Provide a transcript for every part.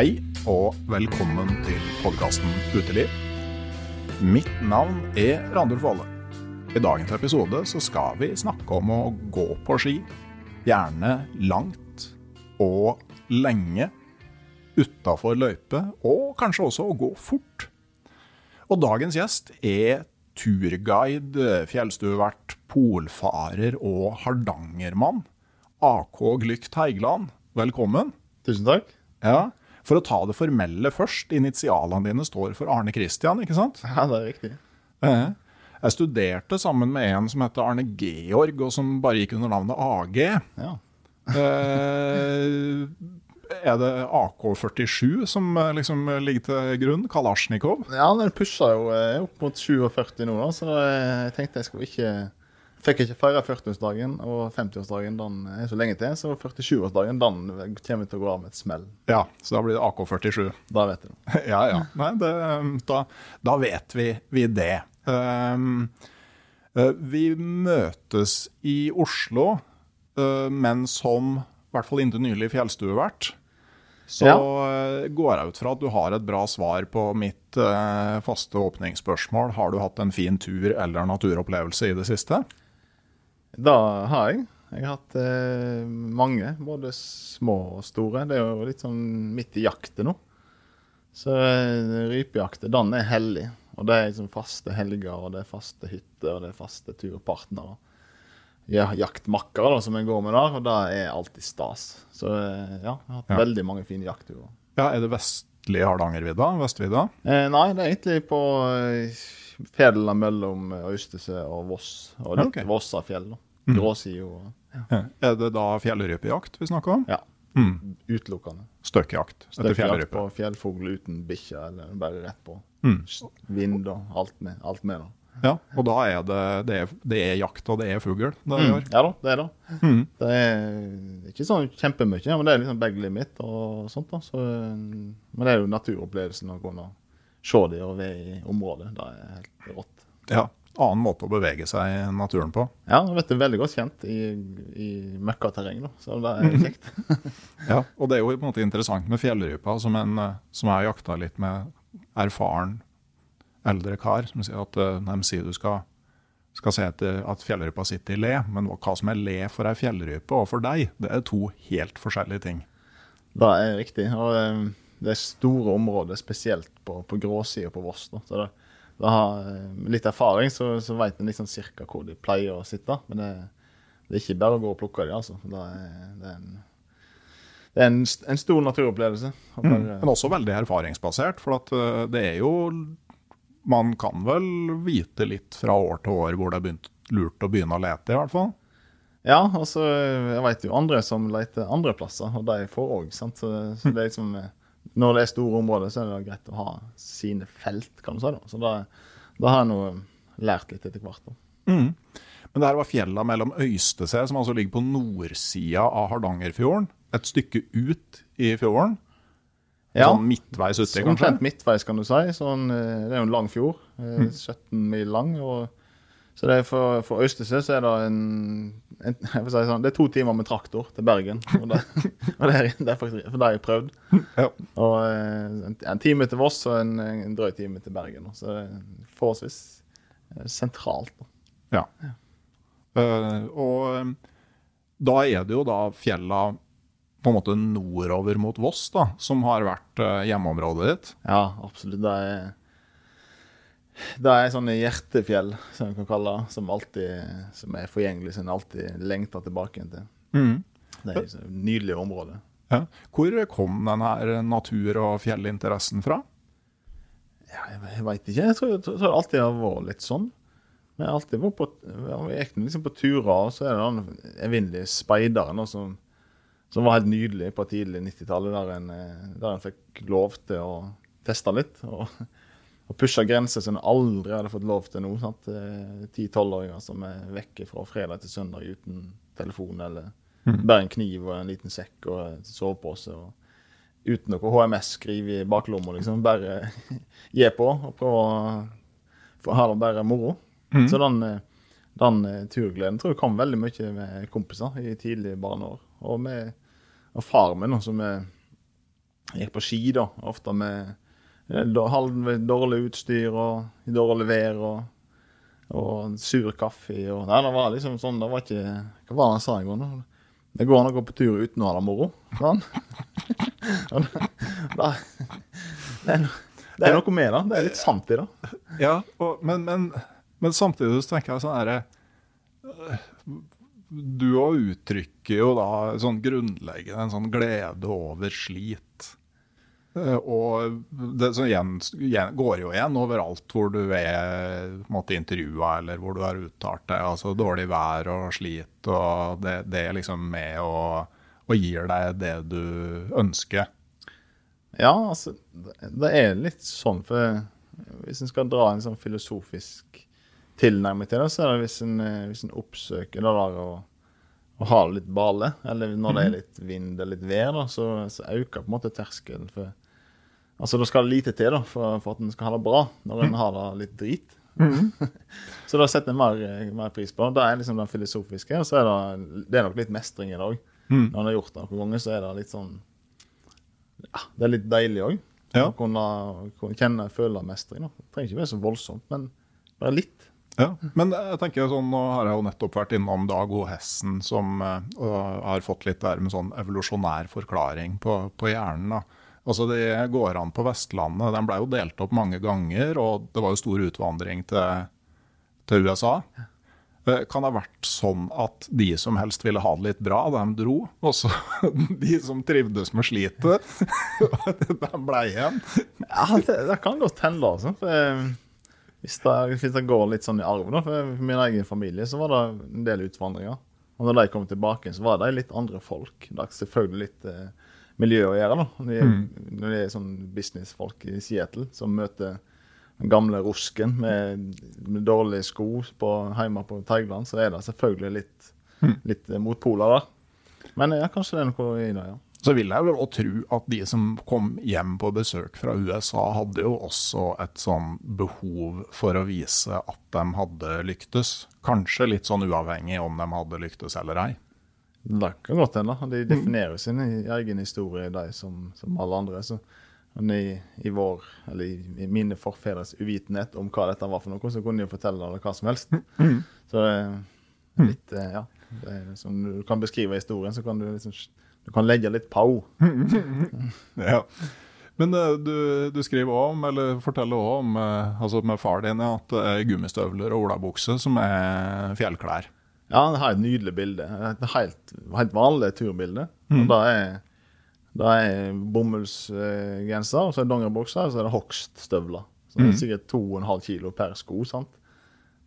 Hei og velkommen til podkasten Uteliv. Mitt navn er Randulf Valle. I dagens episode så skal vi snakke om å gå på ski. Gjerne langt og lenge. Utafor løype, og kanskje også å gå fort. Og dagens gjest er turguide, fjellstuevert, polfarer og hardangermann. AK Glykt Heigland, velkommen. Tusen takk. Ja, For å ta det formelle først. Initialene dine står for Arne Christian, ikke sant? Ja, det er riktig. Eh, Jeg studerte sammen med en som heter Arne Georg, og som bare gikk under navnet AG. Ja. Eh, Er det AK-47 som eh, liksom ligger til grunn? Kalasjnikov? ja, den pusha jo opp mot 47 nå, så jeg tenkte jeg skulle ikke Fikk ikke feire 40-årsdagen, og 50-årsdagen den er så lenge til. Så 47-årsdagen den kommer til å gå av med et smell. Ja, så da blir det AK-47. Da vet du. Ja, ja. Nei, det, da, da vet vi, vi det. Um, eh, vi møtes i Oslo, eh, men som i hvert fall inntil nylig fjellstuevert. Så Ja. eh, går jeg ut fra at du har et bra svar på mitt faste åpningsspørsmål. Har du hatt en fin tur eller naturopplevelse i det siste? Da har jeg. Jeg har hatt eh, mange, både små og store. Det er jo litt sånn midt i jakten nå. Så eh, rypejakten, den er hellig. Og det er liksom faste helger, og det er faste hytter, og det er faste turpartnere. Ja, jaktmakkere da, som jeg går med der, og det er alltid stas. Så eh, ja, jeg har hatt Ja. veldig mange fine jaktturer. Ja, Er det vestlige Hardangervidda? Vestvidda? Eh, nei, det er egentlig på eh, fjellene mellom Øystese og Voss. Og litt okay. Vossafjell. da. Mm. Gråsida og Ja. Er det da fjellrypejakt vi snakker om? ja, Mm. utelukkende. Støkkjakt etter fjellrype. på fjellfugl uten bikkje, eller bare rett på. Mm. Vind og alt med. Alt med da. Ja, og da er det, det, er, det er jakt, og det er fugl det i. Ja da, det er det. Mm. Det er ikke sånn kjempemye, men det er liksom begge limit og sånt. da. Så, men det er jo naturopplevelsen å gå og se dem og være i området. Det er helt rått. Ja, annen måte å bevege seg i naturen på. Ja, det er veldig godt kjent i, i møkkaterreng. Så det er kjekt. Ja, og det er jo på en måte interessant med fjellrypa, som, en, eh, som jeg har jakta litt med erfaren eldre kar, som sier at eh, de sier du skal, skal se etter at fjellrypa sitter i le, men hva som er le for ei fjellrype og for deg, det er to helt forskjellige ting. Det er riktig. Og eh, det er store områder, spesielt på, på gråsida på Voss. Så det har, eh, litt erfaring så, så veit en liksom cirka hvor de pleier å sitte. Men det, det er ikke bare å gå og plukke dem, altså. Det er, det er, en, det er en, en stor naturopplevelse. Mm. Men også veldig erfaringsbasert, for at eh, det er jo Man kan vel vite litt fra år til år hvor det er begynt, lurt å begynne å lete, i hvert fall. Ja, og jeg vet jo andre som leter andre plasser, og de får òg, sant. Så, så det er liksom eh, Når det er store områder, så er det greit å ha sine felt, kan du si. da. Så da, da har jeg nå lært litt etter hvert. da. Mm. Men det her var fjella mellom Øystese, som altså ligger på nordsida av Hardangerfjorden. Et stykke ut i fjorden. Ja. Sånn midtveis uti, kanskje? Omtrent midtveis, kan du si. Sånn, eh, det er jo en lang fjord. eh, Mm. 17 mil lang. Og Så det er for, for Øystese så er det en, en jeg vil si sånn, Det er to timer med traktor til Bergen. Og det, og det, er, det er faktisk for det har jeg prøvd. Ja. Og eh, en, en time til Voss og en, en drøy time til Bergen. Så det er forholdsvis eh, sentralt. da. Ja. Uh, og da er det jo da fjella på en måte nordover mot Voss, da, som har vært hjemmeområdet ditt. Ja, absolutt. Det er, det er sånne hjertefjell, som vi kan kalle det, som, alltid, som er forgjengelig, som en alltid lengter tilbake igjen til. Det er et nydelig område. Ja. Hvor kom denne natur- og fjellinteressen fra? Ja, jeg, veit ikke. Jeg tror, jeg tror det alltid har vært litt sånn. Men jeg har alltid vært på, liksom på turer, og så er det den evinnelige speideren som, som var helt nydelig på tidlig 90-tallet, der, eh, der en fikk lov til å teste litt. Og, og pushe grenser som en aldri hadde fått lov til nå. sant? Eh, Ti-tolvåringer som er vekke fra fredag til søndag uten telefon, eller bare en kniv og en liten sekk og en sovepose. og Uten noe HMS-skriv i baklomma, liksom. Bare gi på og prøve å ha det bare moro. Så den, eh, den eh, turgleden tror jeg kom veldig mye med kompiser i tidlige barneår. Og med og far min, som gikk på ski, da, ofte med eh, halv dårlig utstyr og dårlig vær og, og sur kaffe. Og, nei, det var liksom sånn, det var ikke Hva var det han sa i går? nå? Det går an å gå på tur uten å ha det moro. Og det, det, det, er, det er noe med det. Det er litt sant i det. Ja, og, men, men, men samtidig så tenker jeg sånn herre øh, Du òg uttrykker jo da sånn grunnleggende en sånn glede over slit. Eh, Og det igjen, går jo igjen overalt hvor du er intervjua eller hvor du har uttalt deg. Altså dårlig vær og slit, og det, det er liksom med og, og gir deg det du ønsker. Ja, altså, det er litt sånn, for hvis en skal dra en sånn filosofisk tilnærming til det, så er det hvis en, eh, hvis en oppsøker det der og ha det litt bale, eller når det er litt vind eller litt vær, da, så, så øker på en måte terskelen for Altså, det skal lite til da, for, for at en skal ha det bra når en har det litt drit. så da setter en mer, mer pris på det. Det er liksom den filosofiske, og så er det, det er nok litt mestring i dag. Mm. Når en har gjort det noen ganger, så er det litt sånn ja, Det er litt deilig òg. Ja. Å kunne, kunne kjenne føle mestring. Da. Det trenger ikke være så voldsomt, men bare litt. Ja, men jeg tenker sånn, nå har jeg jo nettopp vært innom Dag O. Hessen, som eh, har fått litt der med sånn evolusjonær forklaring på, på hjernen. da. Altså De gårdene på Vestlandet de ble jo delt opp mange ganger, og det var jo stor utvandring til, til USA. Eh, Kan det ha vært sånn at de som helst ville ha det litt bra, de dro? Og så de som trivdes med slitet, de ble igjen? Ja, det, det kan godt hende, altså. Eh, hvis, det, hvis det går litt sånn i arv, da. For min egen familie så var det en del utvandringer. Og når de kom tilbake, så var de litt andre folk. Det er selvfølgelig litt eh, miljø å gjøre, da. Når mm. når det er sånn businessfolk i Seattle som møter den gamle rusken med, med dårlige sko på, hjemme på Teigland, så er det selvfølgelig litt, litt eh, motpoler der. Men ja, kanskje det er noe i det, ja. Så vil jeg vel også tro at de som kom hjem på besøk fra USA, hadde jo også et sånn behov for å vise at de hadde lyktes. Kanskje litt sånn uavhengig om de hadde lyktes eller ei. Det kan godt hende. De definerer sin egen historie, de som, som alle andre. Så i, i vår, eller i, mine forfedres uvitenhet om hva dette var for noe, så kunne de jo fortelle det hva som helst. Så det er litt, eh, ja. Det er, som du kan beskrive historien, så kan du liksom du kan legge litt pau. Ja. Men eh, du, du skriver også om, eller forteller også om, eh, altså med far din, at det er gummistøvler og olabukse som er fjellklær. Ja, det har et nydelig bilde. Et helt, helt vanlig turbilde. Og da er, da er bomullsgenser, og så er det dongeribukser, og så er det hogststøvler. Så det er sikkert 2,5 kilo per sko. sant?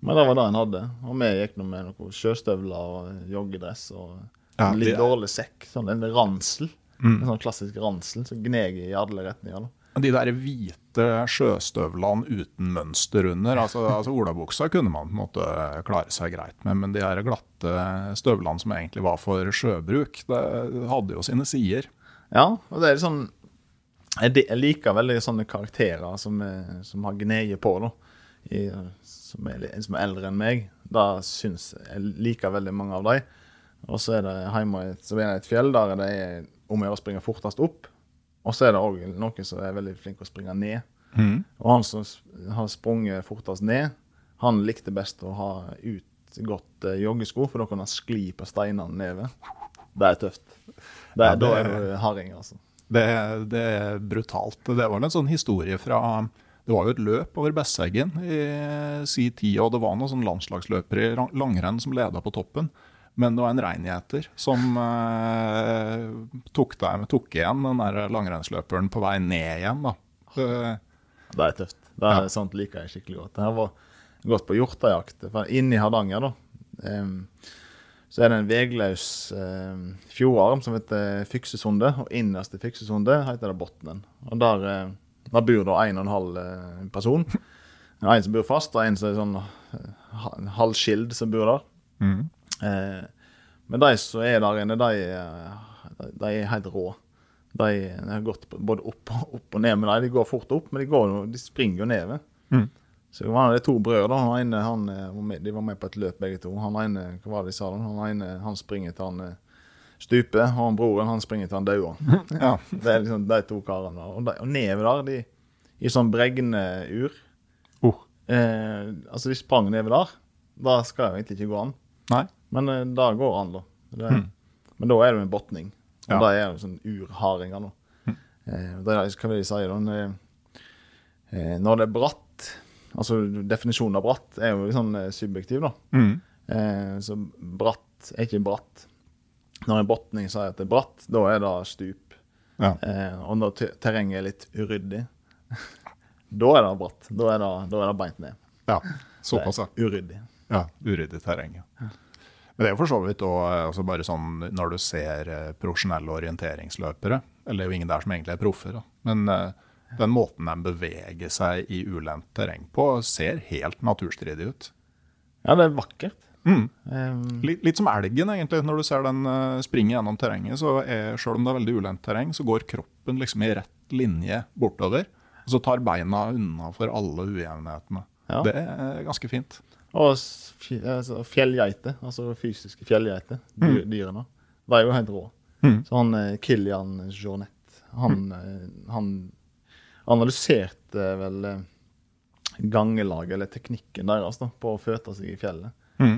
Men det var det en hadde. Og vi gikk nå med noen sjøstøvler og joggedress og Ja, en litt det- dårlig sekk. Sånn en ransel. En sånn klassisk ransel som gneg i alle retninger. da. De der hvite sjøstøvlene uten mønster under, altså, altså olabuksa kunne man på en måte klare seg greit med, men de her glatte støvlene som egentlig var for sjøbruk, det hadde jo sine sider. Ja, og det er sånn Jeg liker veldig sånne karakterer som, er, som har gneie på, da. I, som, er, som er eldre enn meg. Da syns jeg liker veldig mange av dem. Og så er det hjemme i et fjell der det er om å gjøre å springe fortest opp. Og så er det òg noen som er veldig flinke å springe ned. Mm. Og han som har sprunget fortest ned, han likte best å ha utgått eh, joggesko, for da kan han skli på steinene nedover. Det er tøft. Det, Ja, er- Da det- er du harding, altså. Det, det er brutalt. Det var en sånn historie fra Det var jo et løp over Besseggen i si tid, og det var noen sånn landslagsløpere i langrenn som leda på toppen. Men det var en reingjeter som eh, tok, deg, tok igjen den der langrennsløperen på vei ned igjen. da. Det- Det er tøft. Det er Sånt liker jeg skikkelig godt. Jeg har gått på hjortejakt inne i Hardanger. da. Um, så er det en vegløs um, fjordarm som heter Fyksesundet, og innerst i Fyksesundet heter det Botnen. Og Der, eh, der bor det en og en halv eh, person. Er En som bor fast, og en som er sånn eh, halvskild som bor der. Mhm. Eh, men de som er der inne, de, eh, de er helt rå. De, de har gått både opp, opp og ned med dem. De går fort opp, men de, går, de springer jo nedover. Mm. Så det var to brødre. Han ene, han, eh, var med, de var med på et løp, begge to. Han ene, hva var det de sa? Han ene han springer til han stuper, og han broren han springer til han dauer. Ja. Det er liksom de to karene. Og, de, og nedover der, de, i sånn bregneur Oh. eh, Altså, de sprang nedover der. Da skal jo egentlig ikke gå an. Nei. Men det da går an, da. Det, Men da er det en botning. Og Ja. da er det jo sånn urhardinger, da. Eh, det er, hva vil jeg si da? Når, eh, når det er bratt Altså definisjonen av bratt er jo litt sånn eh, subjektiv, da. Mm. Eh, så bratt er ikke bratt. Når en botning sier at det er bratt, da er det stup. Ja. Eh, og når terrenget er litt uryddig, da er det bratt. Da er det, da er det beint ned. ja. Såpass, ja. Er Uryddig. Ja, uryddig terreng. Ja. Men det er jo for så vidt òg altså bare sånn når du ser eh, profesjonelle orienteringsløpere, eller det er jo ingen der som egentlig er proffer, da. men eh, den måten de beveger seg i ulendt terreng på, ser helt naturstridig ut. Ja, det er vakkert. Mm. Eh, Litt, litt som elgen, egentlig. Når du ser den eh, springe gjennom terrenget, så er, selv om det er veldig ulendt terreng, så går kroppen liksom i rett linje bortover. Og så tar beina unna for alle ujevnhetene. Ja. Det er ganske fint. Og altså, fjellgeiter, altså fysiske fjellgeiter, dyr, dyrene, er jo helt rå. Mm. Så han eh, Kilian Jornet, han, eh, han analyserte vel eh, gangelaget, eller teknikken deres, da, på å føte seg i fjellet. Mm.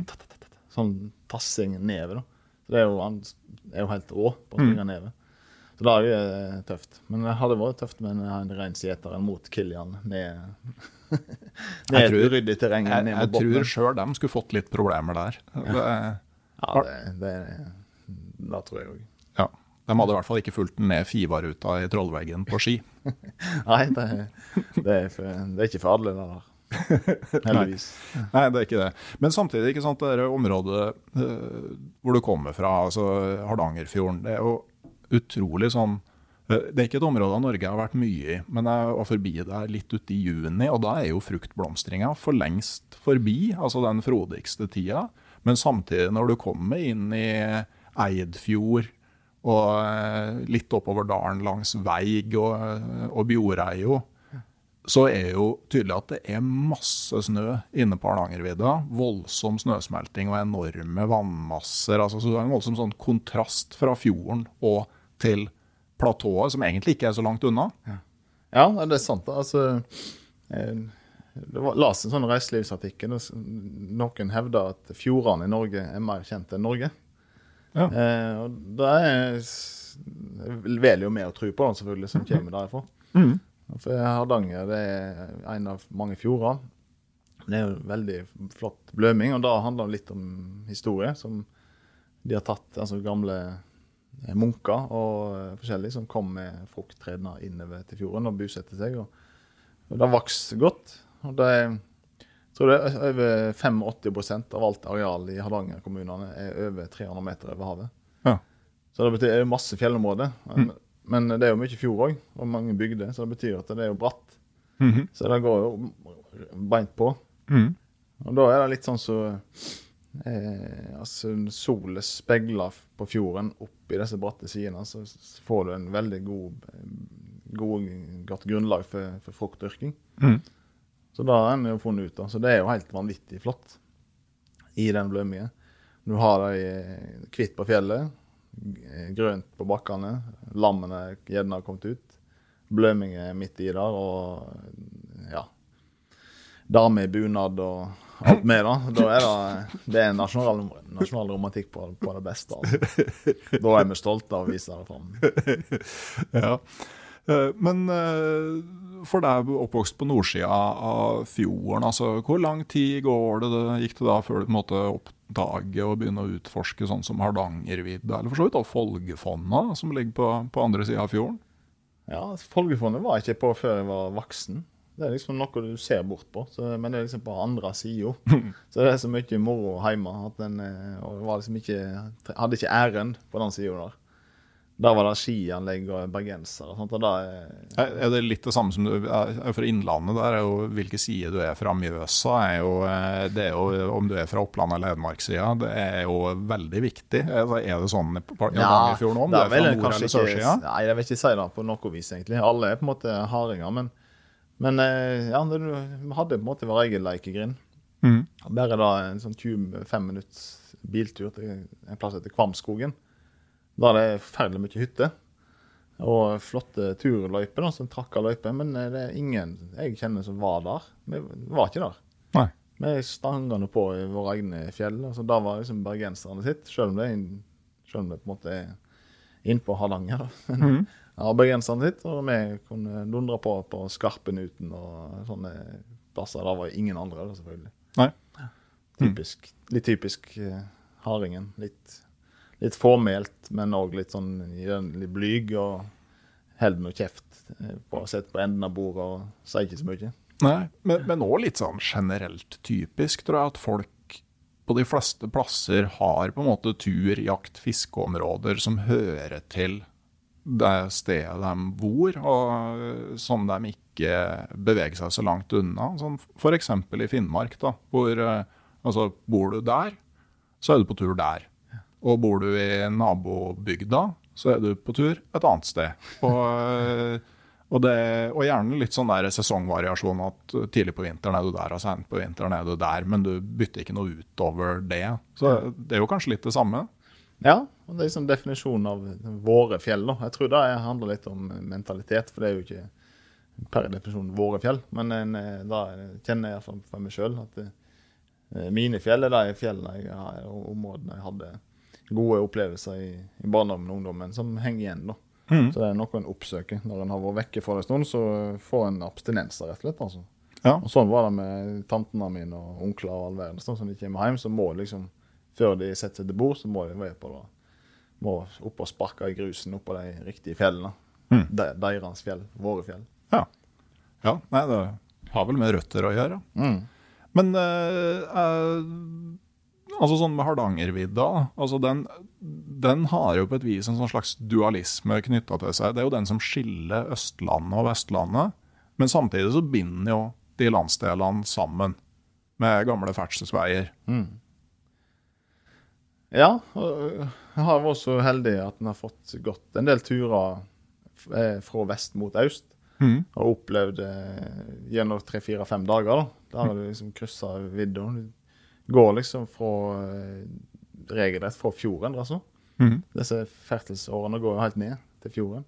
Sånn tassing nedover, da. Så det er jo, han er jo helt rå på å springe nedover. Så det er jo tøft. Men det hadde vært tøft med en- reinsgjeteren mot Kilian ned Jeg tror- uryddig terreng Jeg, ned jeg tror sjøl de skulle fått litt problemer der. Det, Ja, det, det, det tror jeg òg. ja. De hadde i hvert fall ikke fulgt den ned Fivaruta i Trollveggen på ski. Nei, det, det, er for, det er ikke for alle, det der. Heldigvis. Nei, det er ikke det. Men samtidig, ikke sant, det der området uh, hvor du kommer fra, altså Hardangerfjorden, det er jo utrolig sånn Det er ikke et område av Norge jeg har vært mye i, men jeg var forbi der litt ute i juni, og da er jo fruktblomstringa for lengst forbi, altså den frodigste tida. Men samtidig, når du kommer inn i Eidfjord og eh, litt oppover dalen langs Veig og, og Bjoreio, så er jo tydelig at det er masse snø inne på Hardangervidda. Voldsom snøsmelting og enorme vannmasser. Altså, så det er en voldsom sånn kontrast fra fjorden og til platået, som egentlig ikke er så langt unna. Ja, det er sant. Altså, eh, det var, las en sånn reiselivsartikkel. og Noen hevder at fjordene i Norge er mer kjent enn Norge. Ja. Eh, og det er Jeg velger jo med å tro på den, selvfølgelig, som kommer derfra. Mm. For Hardanger det er en av mange fjorder. Det er jo veldig flott bløming, og da handler det litt om historie. Som de har tatt altså gamle munker og eh, forskjellig som kom med frukttredene innover til fjorden og bosatte seg. Og, og det vokste godt. Og det jeg tror det er over 85 av alt areal i Hardanger-kommunene er over 300 meter over havet. Ja. Så det betyr det er masse fjellområder. Men, men det er jo mye fjord òg, og mange bygder, så det betyr at det er jo bratt. Mhm. Så det går jo beint på. Mm. Og da er det litt sånn så eh, Altså, solen speiler på fjorden opp i disse bratte sidene, så får du en veldig god, god godt grunnlag for, for fruktdyrking. Mm. Så da har en jo funnet ut, da. Så det er jo helt vanvittig flott. i den blømingen. Du har de hvitt på fjellet, grønt på bakkene, lammene gjerne har kommet ut. Bløming er midt i der, og ja Dame i bunad og alt med, da. Da er det, det er nasjonal, nasjonal romantikk på, på det beste. Altså. Da er vi stolte av å vise det fram. Ja. Eh, Men eh, for deg oppvokst på nordsida av fjorden, altså, hvor lang tid går det, det gikk det da før du måtte oppdage og begynne å utforske sånn som Hardangervidda, eller for så vidt da Folgefonna, som ligger på, på andre sida av fjorden? Ja, Folgefondet var jeg ikke på før jeg var voksen. Det er liksom noe du ser bort på, så, men det er liksom på andre sida. Så det er så mye moro hjemme at den eh, liksom hadde ikke ærend på den sida der. Der var det skianlegg og bergensere og sånt. og da er, Er det litt det samme som du er fra Innlandet? Der er jo hvilke sider du er fra Mjøsa. Er jo, eh, det er jo, om du er fra Oppland eller Hedmarkssida, det er jo veldig viktig. Er det- sånn i Hardangerfjorden òg? Om du er fra nord- eller sørsida? Nei, jeg vil ikke si det på noe vis, egentlig. Alle er på en måte hardinger. Men, men eh, ja, vi hadde på en måte vår egen lekegrind. Mm. Bare da en sånn 25 minutts biltur til en plass heter Kvamskogen. Da er det forferdelig mye hytter. Og flotte turløyper, da, som trakk av løyper. Men eh, det er ingen jeg kjenner som var der. Vi var ikke der. Nei. Vi stanga nå på i våre egne fjell. altså Da var liksom bergenserne sitt, selv om det, er selv om det på en måte er innpå Hardanger. da. Men Mhm. ja, bergenserne sitt, og vi kunne dundre på på Skarpenuten og sånne plasser. Der var ingen andre, selvfølgelig. Nei. Typisk, Litt typisk eh, hardingen. Litt, litt formelt, men òg litt sånn litt blyg. Og holder med kjeft eh, på å sitte på enden av bordet og sier ikke så mye. Nei, men, òg litt sånn generelt typisk, tror jeg, at folk på de fleste plasser har på en måte tur, jakt, fiskeområder som hører til det stedet de bor, og som de ikke beveger seg så langt unna. For eksempel i Finnmark, da, hvor eh, altså, bor du der, så er du på tur der. Og bor du i nabobygda, så er du på tur et annet sted. Og eh, og, det, og gjerne litt sånn der sesongvariasjon at tidlig på vinteren er du der, og sent på vinteren er du der, men du bytter ikke noe utover det. Så det er jo kanskje litt det samme. Ja, og det er liksom definisjonen av våre fjell. da. Jeg tror det handler litt om mentalitet, for det er jo ikke per definisjon våre fjell. Men en, eh, da kjenner jeg iallfall for meg sjøl at det, mine fjell er de fjellene jeg har, og områdene jeg hadde gode opplevelser i, i barndommen og ungdommen, som henger igjen. da. Så det er noe en oppsøker. Når en har vært vekke for en stund, så får en abstinenser, rett og slett. altså. Ja. Og sånn var det med tantene mine og onkler og all verden. Sånn, når de kommer hjem, så må liksom, før de setter seg til bord, så må de være på da. Må opp og sparke i grusen oppå de riktige fjellene. Mm. De, deres fjell. Våre fjell. Ja. ja. Nei, det har vel med røtter å gjøre. Mm. Men eh, eh, altså sånn med Hardangervidda, altså den, den har jo på et vis en sånn slags dualisme knytta til seg. Det er jo den som skiller Østlandet og Vestlandet. Men samtidig så binder jo de landsdelene sammen med gamle ferdselsveier. Ja, og jeg har vært så heldig at en har fått gått en del turer eh, fra vest mot øst. Mm. Og opplevd eh, gjennom tre-fire-fem dager. da. Der har du liksom kryssa vidda. Du går liksom fra eh, regelrett fra fjorden, altså. Mm. Disse fertelsårene går jo helt ned til fjorden.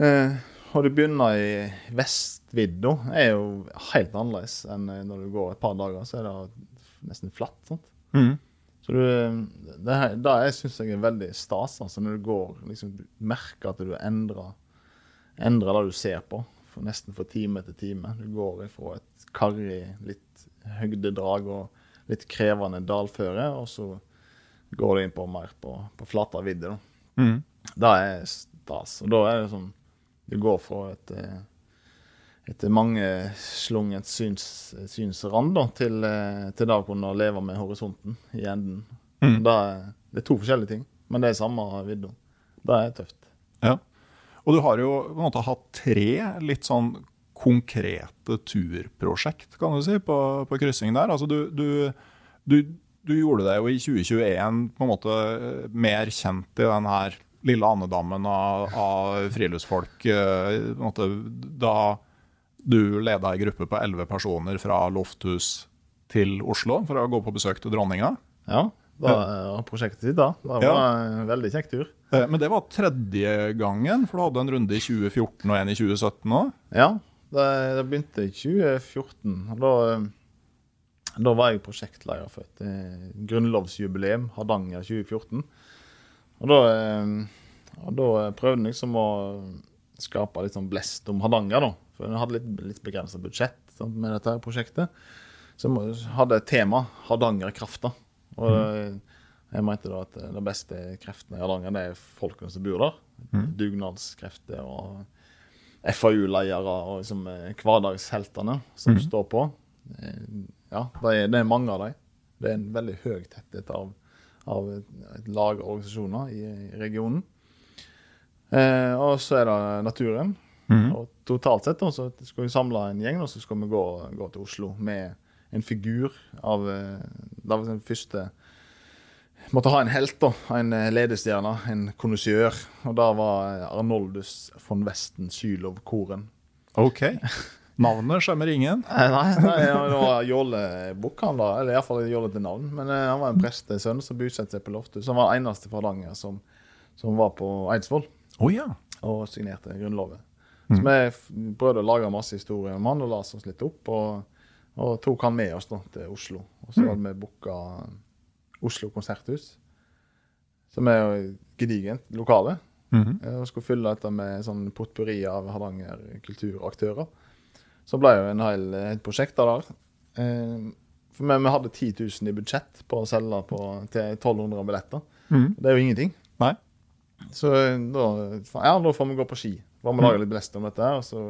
Eh, og du begynner i vestvidda, er jo helt annerledes enn når du går et par dager, så er det nesten flatt. sant? Mhm. Så du, det, her- det jeg syns jeg er veldig stas. Altså når du går, liksom, du merker at du endrer, endrer det du ser på, for, nesten fra time til time. Du går ifra et karrig, litt høgdedrag og litt krevende dalføre, og så går du inn på mer på, på flata vidde. da. Mhm. Det er stas. Og da er det sånn Du går fra et eh, etter mange slunget syns, synsrand da, til, eh, til det å kunne leve med horisonten i enden. Mm. Det, er, det er to forskjellige ting, men det er samme vidda. Det er tøft. Ja. Og du har jo på en måte hatt tre litt sånn konkrete turprosjekt, kan du si, på, på kryssing der. Altså du, du, du, du gjorde deg jo i 2021 på en måte eh, mer kjent i den her lille andedammen av, av friluftsfolk. eh, måte, da du leda ei gruppe på elleve personer fra Lofthus til Oslo for å gå på besøk til dronninga. Ja, det var prosjektet sitt da. Det var Ja. en veldig kjekk tur. Eh, Men det var tredje gangen, for du hadde en runde i 2014 og en i 2017 òg. Ja, det, det begynte i 2014. og Da, eh, da var jeg prosjektleder for et eh, grunnlovsjubileum, Hardanger 2014. Og da, eh, og da prøvde jeg liksom å skape litt sånn blest om Hardanger, da. For vi hadde litt, litt begrensa budsjett med dette prosjektet. Så vi hadde et tema, Hardangerkrafta. Og jeg mente da at de beste kreftene i Hardanger, det er folkene som bor der. Dugnadskrefter og FAU-ledere og liksom eh, hverdagsheltene som står på. Eh, Ja, det er, det er mange av dem. Det er en veldig høy tetthet av, av et lag og organisasjoner i, i regionen. Eh, og så er det naturen. Og totalt sett da, så skal vi samle en gjeng, og så skal vi gå, gå til Oslo med en figur av da Det var den første Måtte ha en helt, da. En eh, ledestjerne, en konnoisseur. Og da var eh, Arnoldus von Westen Sylow Koren. OK. Navnet skjemmer ingen. Eh, Nei, nei det var jålebukhandler, eller iallfall jålete navn. Men eh, han var en prestesønn som bosatte seg på Loftus. Han var eneste fra Hardanger som, som var på Eidsvoll Oh, ja. og signerte Grunnloven. Så vi prøvde å lage masse historier om han og la oss litt opp. Og, og tok han med oss da til Oslo. Og så hadde vi booka Oslo konserthus, som er jo gedigent lokale. Mm -hmm. Og skulle fylle dette med sånn potpurri av Hardanger kulturaktører. Så ble jo en hel, et prosjekt av det. Eh, For vi, vi hadde 10 000 i budsjett på å selge på, til 1200 billetter. Mhm. Det er jo ingenting. Nei. Så da, ja, da får vi gå på ski. Får vi lage litt blest om dette. Og så,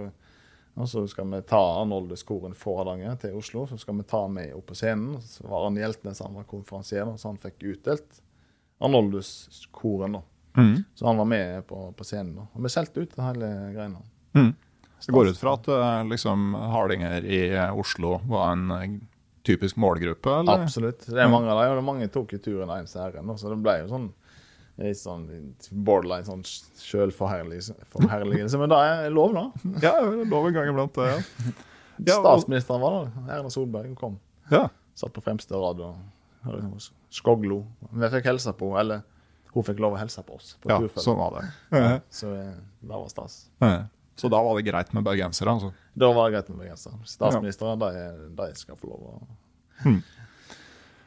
og så skal vi ta Arnoldus-koren fra Hardanger til Oslo. Så skal vi ta med opp på scenen. Så var Arne Hjeltnes han var konferansier, så han fikk utdelt Arnoldus-koren. da. Mhm. Så han var med på, på scenen. da. Og vi solgte ut hele greiene. Mm. Det går ut fra at eh, liksom, hardinger i Oslo var en eh, typisk målgruppe, eller? Absolutt. Det er mange av dem, og mange tok jo turen ens ærend. Så det ble jo sånn litt sånn borderline sånn sjølforherligelse. Men det er lov, da. Ja, det er lov en gang iblant. Ja. Ja, og- Statsministeren var der. Erna Solberg kom. ja. Satt på fremste rad og og skoglo. Vi fikk hilse på eller hun fikk lov å hilse på oss. på ja turfølge. sånn var det. Ja, så eh, det var stas. Så da var det greit med bergensere, altså. Da var det greit med bergensere. Statsministeren, de, de skal få lov å Hmm.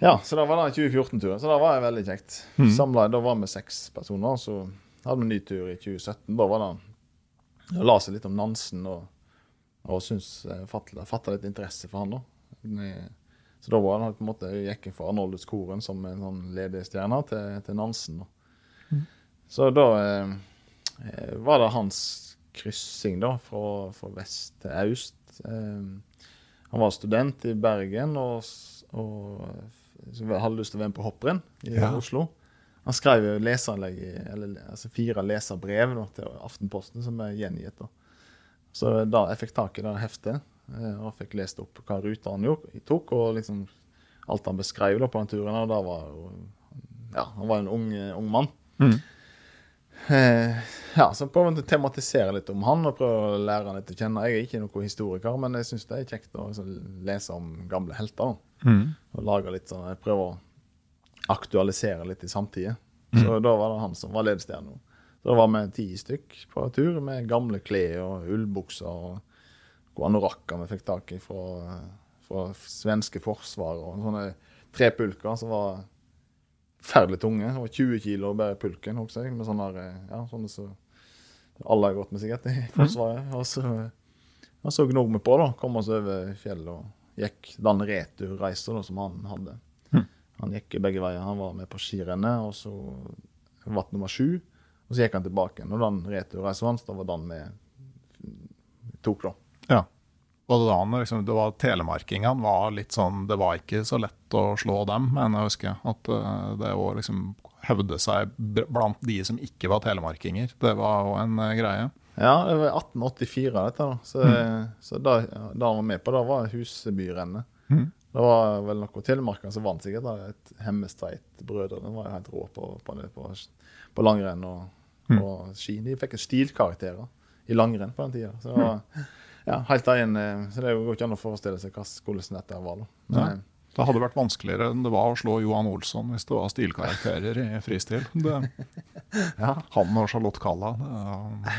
Ja, så da var det 2014-turen. Så det var veldig kjekt. Mm. Samlet, da var vi seks personer. Så hadde vi en ny tur i 2017. Da var det Jeg la seg litt om Nansen og, og fatta litt interesse for han da. Så da var det på en måte gikk fra Arnoldus Koren som en sånn ledestjerne til, til Nansen. da. Så da eh, eh, var det hans kryssing da, fra, fra vest til øst. Eh, han var student i Bergen og, og eh, så hadde lyst til å være med på hopprenn i Ja. Oslo. Han skrev jo leseranlegg, eller altså fire leserbrev da, til Aftenposten som er gjengitt. da. Så da jeg fikk tak i det heftet eh, og fikk lest opp hva ruta han gjorde, tok, og liksom alt han beskrev da på den turen, og da var jo Ja, han var en ung, ung mann. Mhm. Eh, ja, så prøver å tematisere litt om han og prøve å lære han litt å kjenne. Jeg er ikke noen historiker, men jeg syns det er kjekt å liksom, lese om gamle helter. Mhm. Og lage litt sånn, prøver å aktualisere litt i samtida. Så da var det han som var ledestjerna. Da var vi ti stykk på tur med gamle klær og ullbukser og gode anorakker vi fikk tak i fra, fra svenske forsvar og sånne trepulker som var forferdelig tunge. Det var 20 kilo bare pulken, husker jeg, med sånne, ja, sånne som alle har gått med sikkert i Forsvaret. Og så, og så gnog vi på, da. Kom oss over fjellet og gikk den returreisa som han hadde. Han gikk begge veier. Han var med på skirennet, og så ble nummer sju. Og så gikk han tilbake. Og den returreisa hans, da var den vi tok, da. Ja. Og da liksom, det var telemarkingene var litt sånn Det var ikke så lett å slå dem, mener jeg husker. At eh, det å liksom hevde seg blant de som ikke var telemarkinger, det var jo en eh, greie. Ja, det var 1884, dette. da. Så, så da, da han var med på det, var Husebyrennet. Mm. Det var vel noe telemarkere som vant sikkert. da, et Hemmestveit-brødrene var jo helt rå på, på, det, på, på langrenn og, og ski. De fikk en stilkarakterer i langrenn på den tida. Så det ja, helt eh, så det går ikke an å forestille seg hvordan dette var. da. Men, Nei. Det hadde vært vanskeligere enn det var å slå Johan Olsson hvis det var stilkarakterer i fristil. Det, Ja. han og Charlotte Kalla. Det,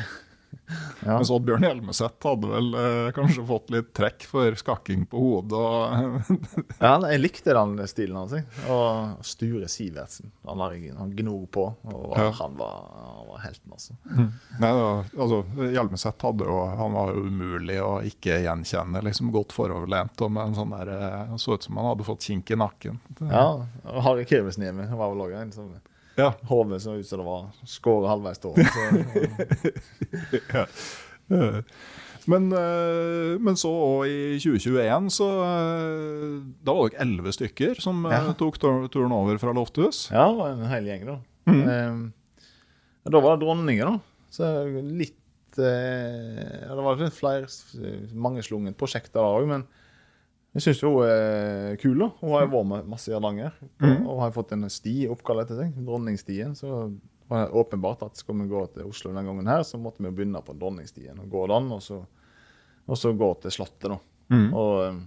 Ja. Mens Oddbjørn Hjelmeset hadde vel eh, kanskje fått litt trekk for skakking på hodet. Og, ja, jeg likte den stilen hans. Og Sture Sivertsen. Han, han gnor på. Og Ja. han, var, han var helten, altså. nei, da, altså, Hjelmeset hadde jo, han var jo umulig å ikke gjenkjenne. liksom Godt foroverlent og med en sånn der, eh, så ut som han hadde fått kink i nakken. Ja, og Harry Kirvesniemi var vel òg en som Ja. Hodet så ut som det var skåret halvveis til ja. Men, eh, men så og i 2021 så eh, Da var det elleve stykker som eh, Ja. tok turen over fra Lofthus. ja, det var en hel gjeng, da. Mm. Eh, da var det dronninger, da. Så litt eh, Det var flere mangeslungne prosjekter da òg, men jeg syns hun er kul. da. Hun har jo vært med masse i Hardanger Mm. og har fått en sti oppkalt etter seg, Dronningstien. Så var det åpenbart at skal vi gå til Oslo denne gangen her, så måtte vi begynne på Dronningstien og gå den, og så, og så gå til Slottet, da. Mm. Og eh,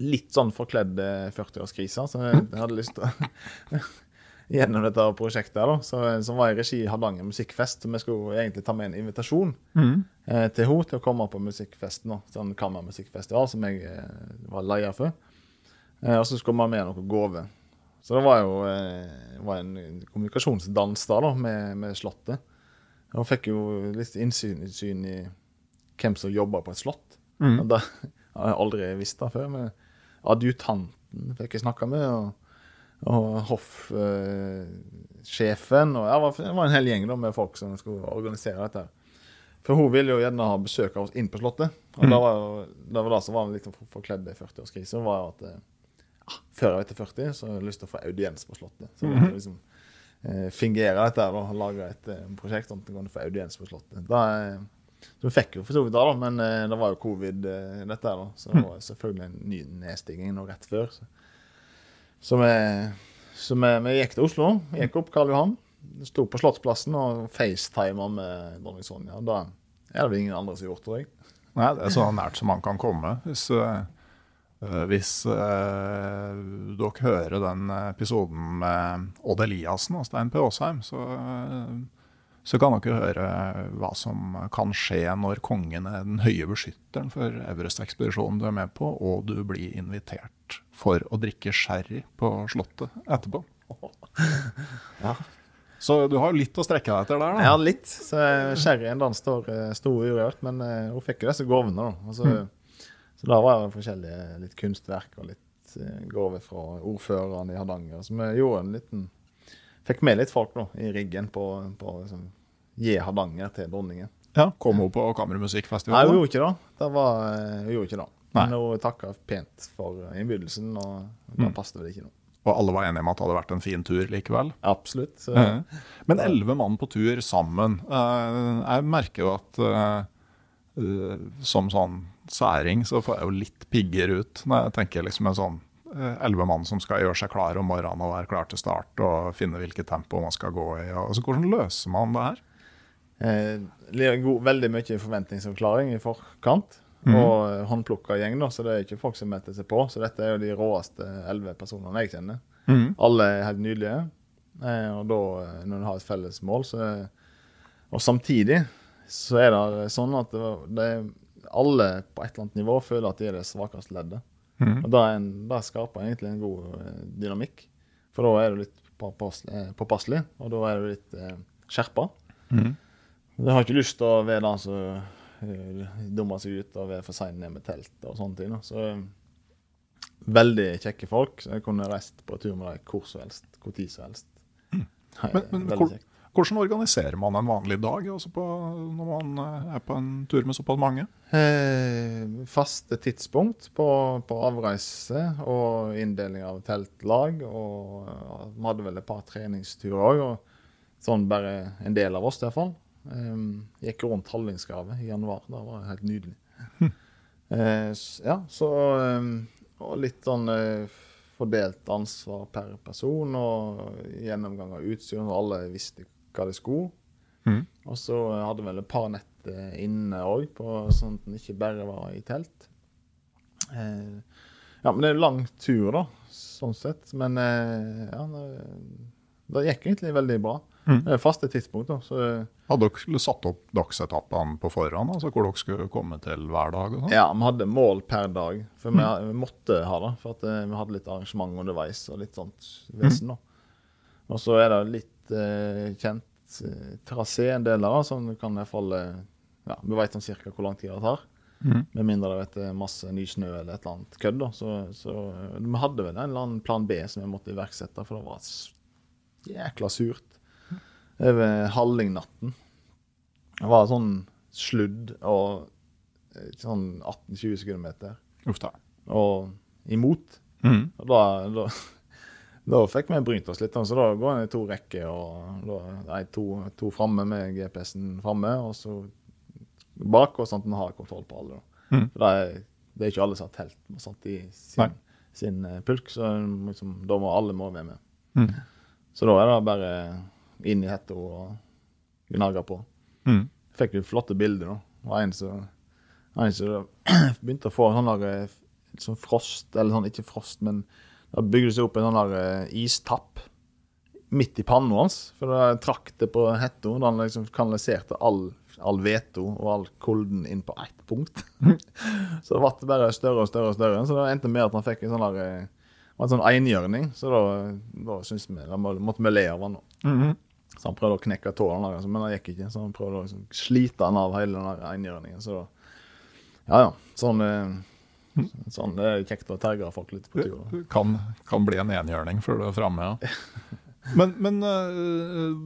litt sånn forkledd eh, 40-årskrise, så jeg hadde lyst til å Gjennom dette prosjektet da, så, som var i regi Hardanger musikkfest. Så vi skulle egentlig ta med en invitasjon mm. eh, til henne til å komme på musikkfesten. da, Sånn kammermusikkfestival som jeg eh, var leder for. Eh, og så skulle vi ha med noe gaver. Så det var jo eh, var en kommunikasjonsdans da, da med, med Slottet. Og fikk jo litt innsyn, innsyn i hvem som jobba på et slott. Mm. Og det har jeg aldri visst det før. Men adjutanten fikk jeg snakka med. og og hoffsjefen. og ja, det var- var en hel gjeng med folk som skulle organisere dette. For hun ville jo gjerne ha besøk av oss inn på Slottet. Og Mm. det var jo det var det som var litt forkledd i 40-årskrisen, var at eh, ja, før jeg vet til 40, så hadde jeg lyst til å få audiens på Slottet. Så jeg liksom eh, fingere dette og lage et eh, prosjekt sånn at kunne få audiens på Slottet. Da, eh, så vi fikk jo for så vidt det, da, men eh, det var jo covid, eh, dette da. Så det var selvfølgelig en ny nedstigning nå rett før. Så, så, vi, så vi, vi gikk til Oslo. Gikk opp Karl Johan. Sto på Slottsplassen og facetima med dronning Sonja. Da er det vel ingen andre som har gjort tror. Nei, det er så nært som man kan komme. Hvis, eh, hvis øh, dere hører den episoden med Odd Eliassen og Stein P. Aasheim, så, øh, så kan dere høre hva som kan skje når kongen er den høye beskytteren for Everest-ekspedisjonen du er med på, og du blir invitert for å drikke sherry på Slottet etterpå. Ja. Så du har jo litt å strekke deg etter der, da. Ja, litt. Så eh, Sherryen den står, stor sto urørt, men eh, hun fikk jo disse gavene. da. Og Så, så da var det forskjellige litt kunstverk og litt eh, gaver fra ordføreren i Hardanger. Så vi gjorde en liten Fikk med litt folk da, i riggen på, å liksom, gi Hardanger til dronningen. Ja, Kom hun på Nei, hun gjorde ikke det. det var, eh, hun gjorde ikke det. Nei. Men hun takka pent for innbydelsen, og da passet vel ikke noe. Og alle var enige om at det hadde vært en fin tur likevel. Absolutt. Så, Men elleve mann på tur sammen. Eh, Jeg merker jo at eh, som sånn særing så får jeg jo litt pigger ut når jeg tenker liksom en sånn eh, elleve mann som skal gjøre seg klar om morgenen og være klar til start og finne hvilket tempo man skal gå i. Og, altså, hvordan løser man det her? Eh, veldig mye forventningsavklaring i forkant. Mhm. Og eh, håndplukka gjeng, da, så det er ikke folk som meter seg på. Så dette er jo de råeste elleve personene jeg kjenner. Mm. Alle er helt nydelige. Eh, og da, eh, når en har et felles mål, så Og samtidig så er det sånn at det, alle på et eller annet nivå føler at de er det svakeste leddet. Mm. Og det, det skaper egentlig en god dynamikk. For da er du litt påpasselig, og da er du litt eh, skjerpa. Mm. Jeg har ikke lyst til å være den som dummer seg ut og være for sein ned med telt og sånne ting. Så eh, veldig kjekke folk. Så jeg kunne reist på tur med dem hvor som helst, hvor tid som helst. Mm. Men, men hvor, hvordan organiserer man en vanlig dag altså på, når man eh, er på en tur med såpass mange? Eh, faste tidspunkt på, på avreise og inndeling av teltlag. Og vi hadde vel et par treningsturer òg, og sånn bare en del av oss iallfall. Um, gikk rundt Hallingsgave i januar. Det var helt nydelig. Eh, s- ja, så um, Og litt sånn uh, fordelt ansvar per person, og gjennomgang av utstyr, så alle visste hva de skulle. Mm. Og så hadde vel et par nett inne òg, sånn at en ikke bare var i telt. Eh, Ja, men det er en lang tur, da, sånn sett. Men eh, ja, det, det gikk egentlig veldig bra. Mm. Det er faste tidspunkt, da. Så Hadde dere satt opp dagsetappene på forhånd, altså hvor dere skulle komme til hver dag? og sånn? ja, vi hadde mål per dag. For vi, vi måtte ha det. For at eh, vi hadde litt arrangement underveis og litt sånt vesen, da. Og så er det litt eh, kjent eh, trasé en del av det, som kan i hvert fall eh, Ja, vi veit sånn cirka hvor lang tid det tar. Mm. Med mindre det er masse ny snø eller et eller annet kødd. Så, så eh, vi hadde vel en eller annen plan B som vi måtte iverksette, for det var jækla surt over Hallingnatten. Det var sånn sludd og eh, sånn 18-20 sekundmeter Uff da. og imot. Mm. Og da, da, da fikk vi brynt oss litt, så da går en i to rekker. og da, nei, To, to framme med GPS-en framme, og så bak, og sånn at en har kontroll på alle. Mhm. For det er, det er ikke alle som har telt med sånt i Nei. sin, sin eh, pulk, så liksom, da må alle må være med. Mm. Så da er det bare inn i hetta og gnage på. Mm. Fikk jo flotte bilder, da. Var en som en som begynte å få sånn der sånn frost, eller sånn, ikke frost, men da bygde det seg opp en sånn der eh, istapp midt i panna hans. For da trakk det på hetta. Da han liksom kanaliserte all, all veto og all kulden inn på ett punkt. så det ble bare større og større og større. Så det endte med at han fikk en sånn der eh, en sånn enhjørning. Så da, da syntes vi, da må- måtte vi le av han. Mm Mhm. Så han prøvde å knekke tåa, altså, men det gikk ikke. Så han prøvde å liksom slite han av hele den enhjørningen. Så ja, ja. Sånn, eh, sånn det er kjekt å terge folk litt på tur. Det Kan, kan bli en enhjørning før du er framme, ja. Men, men eh,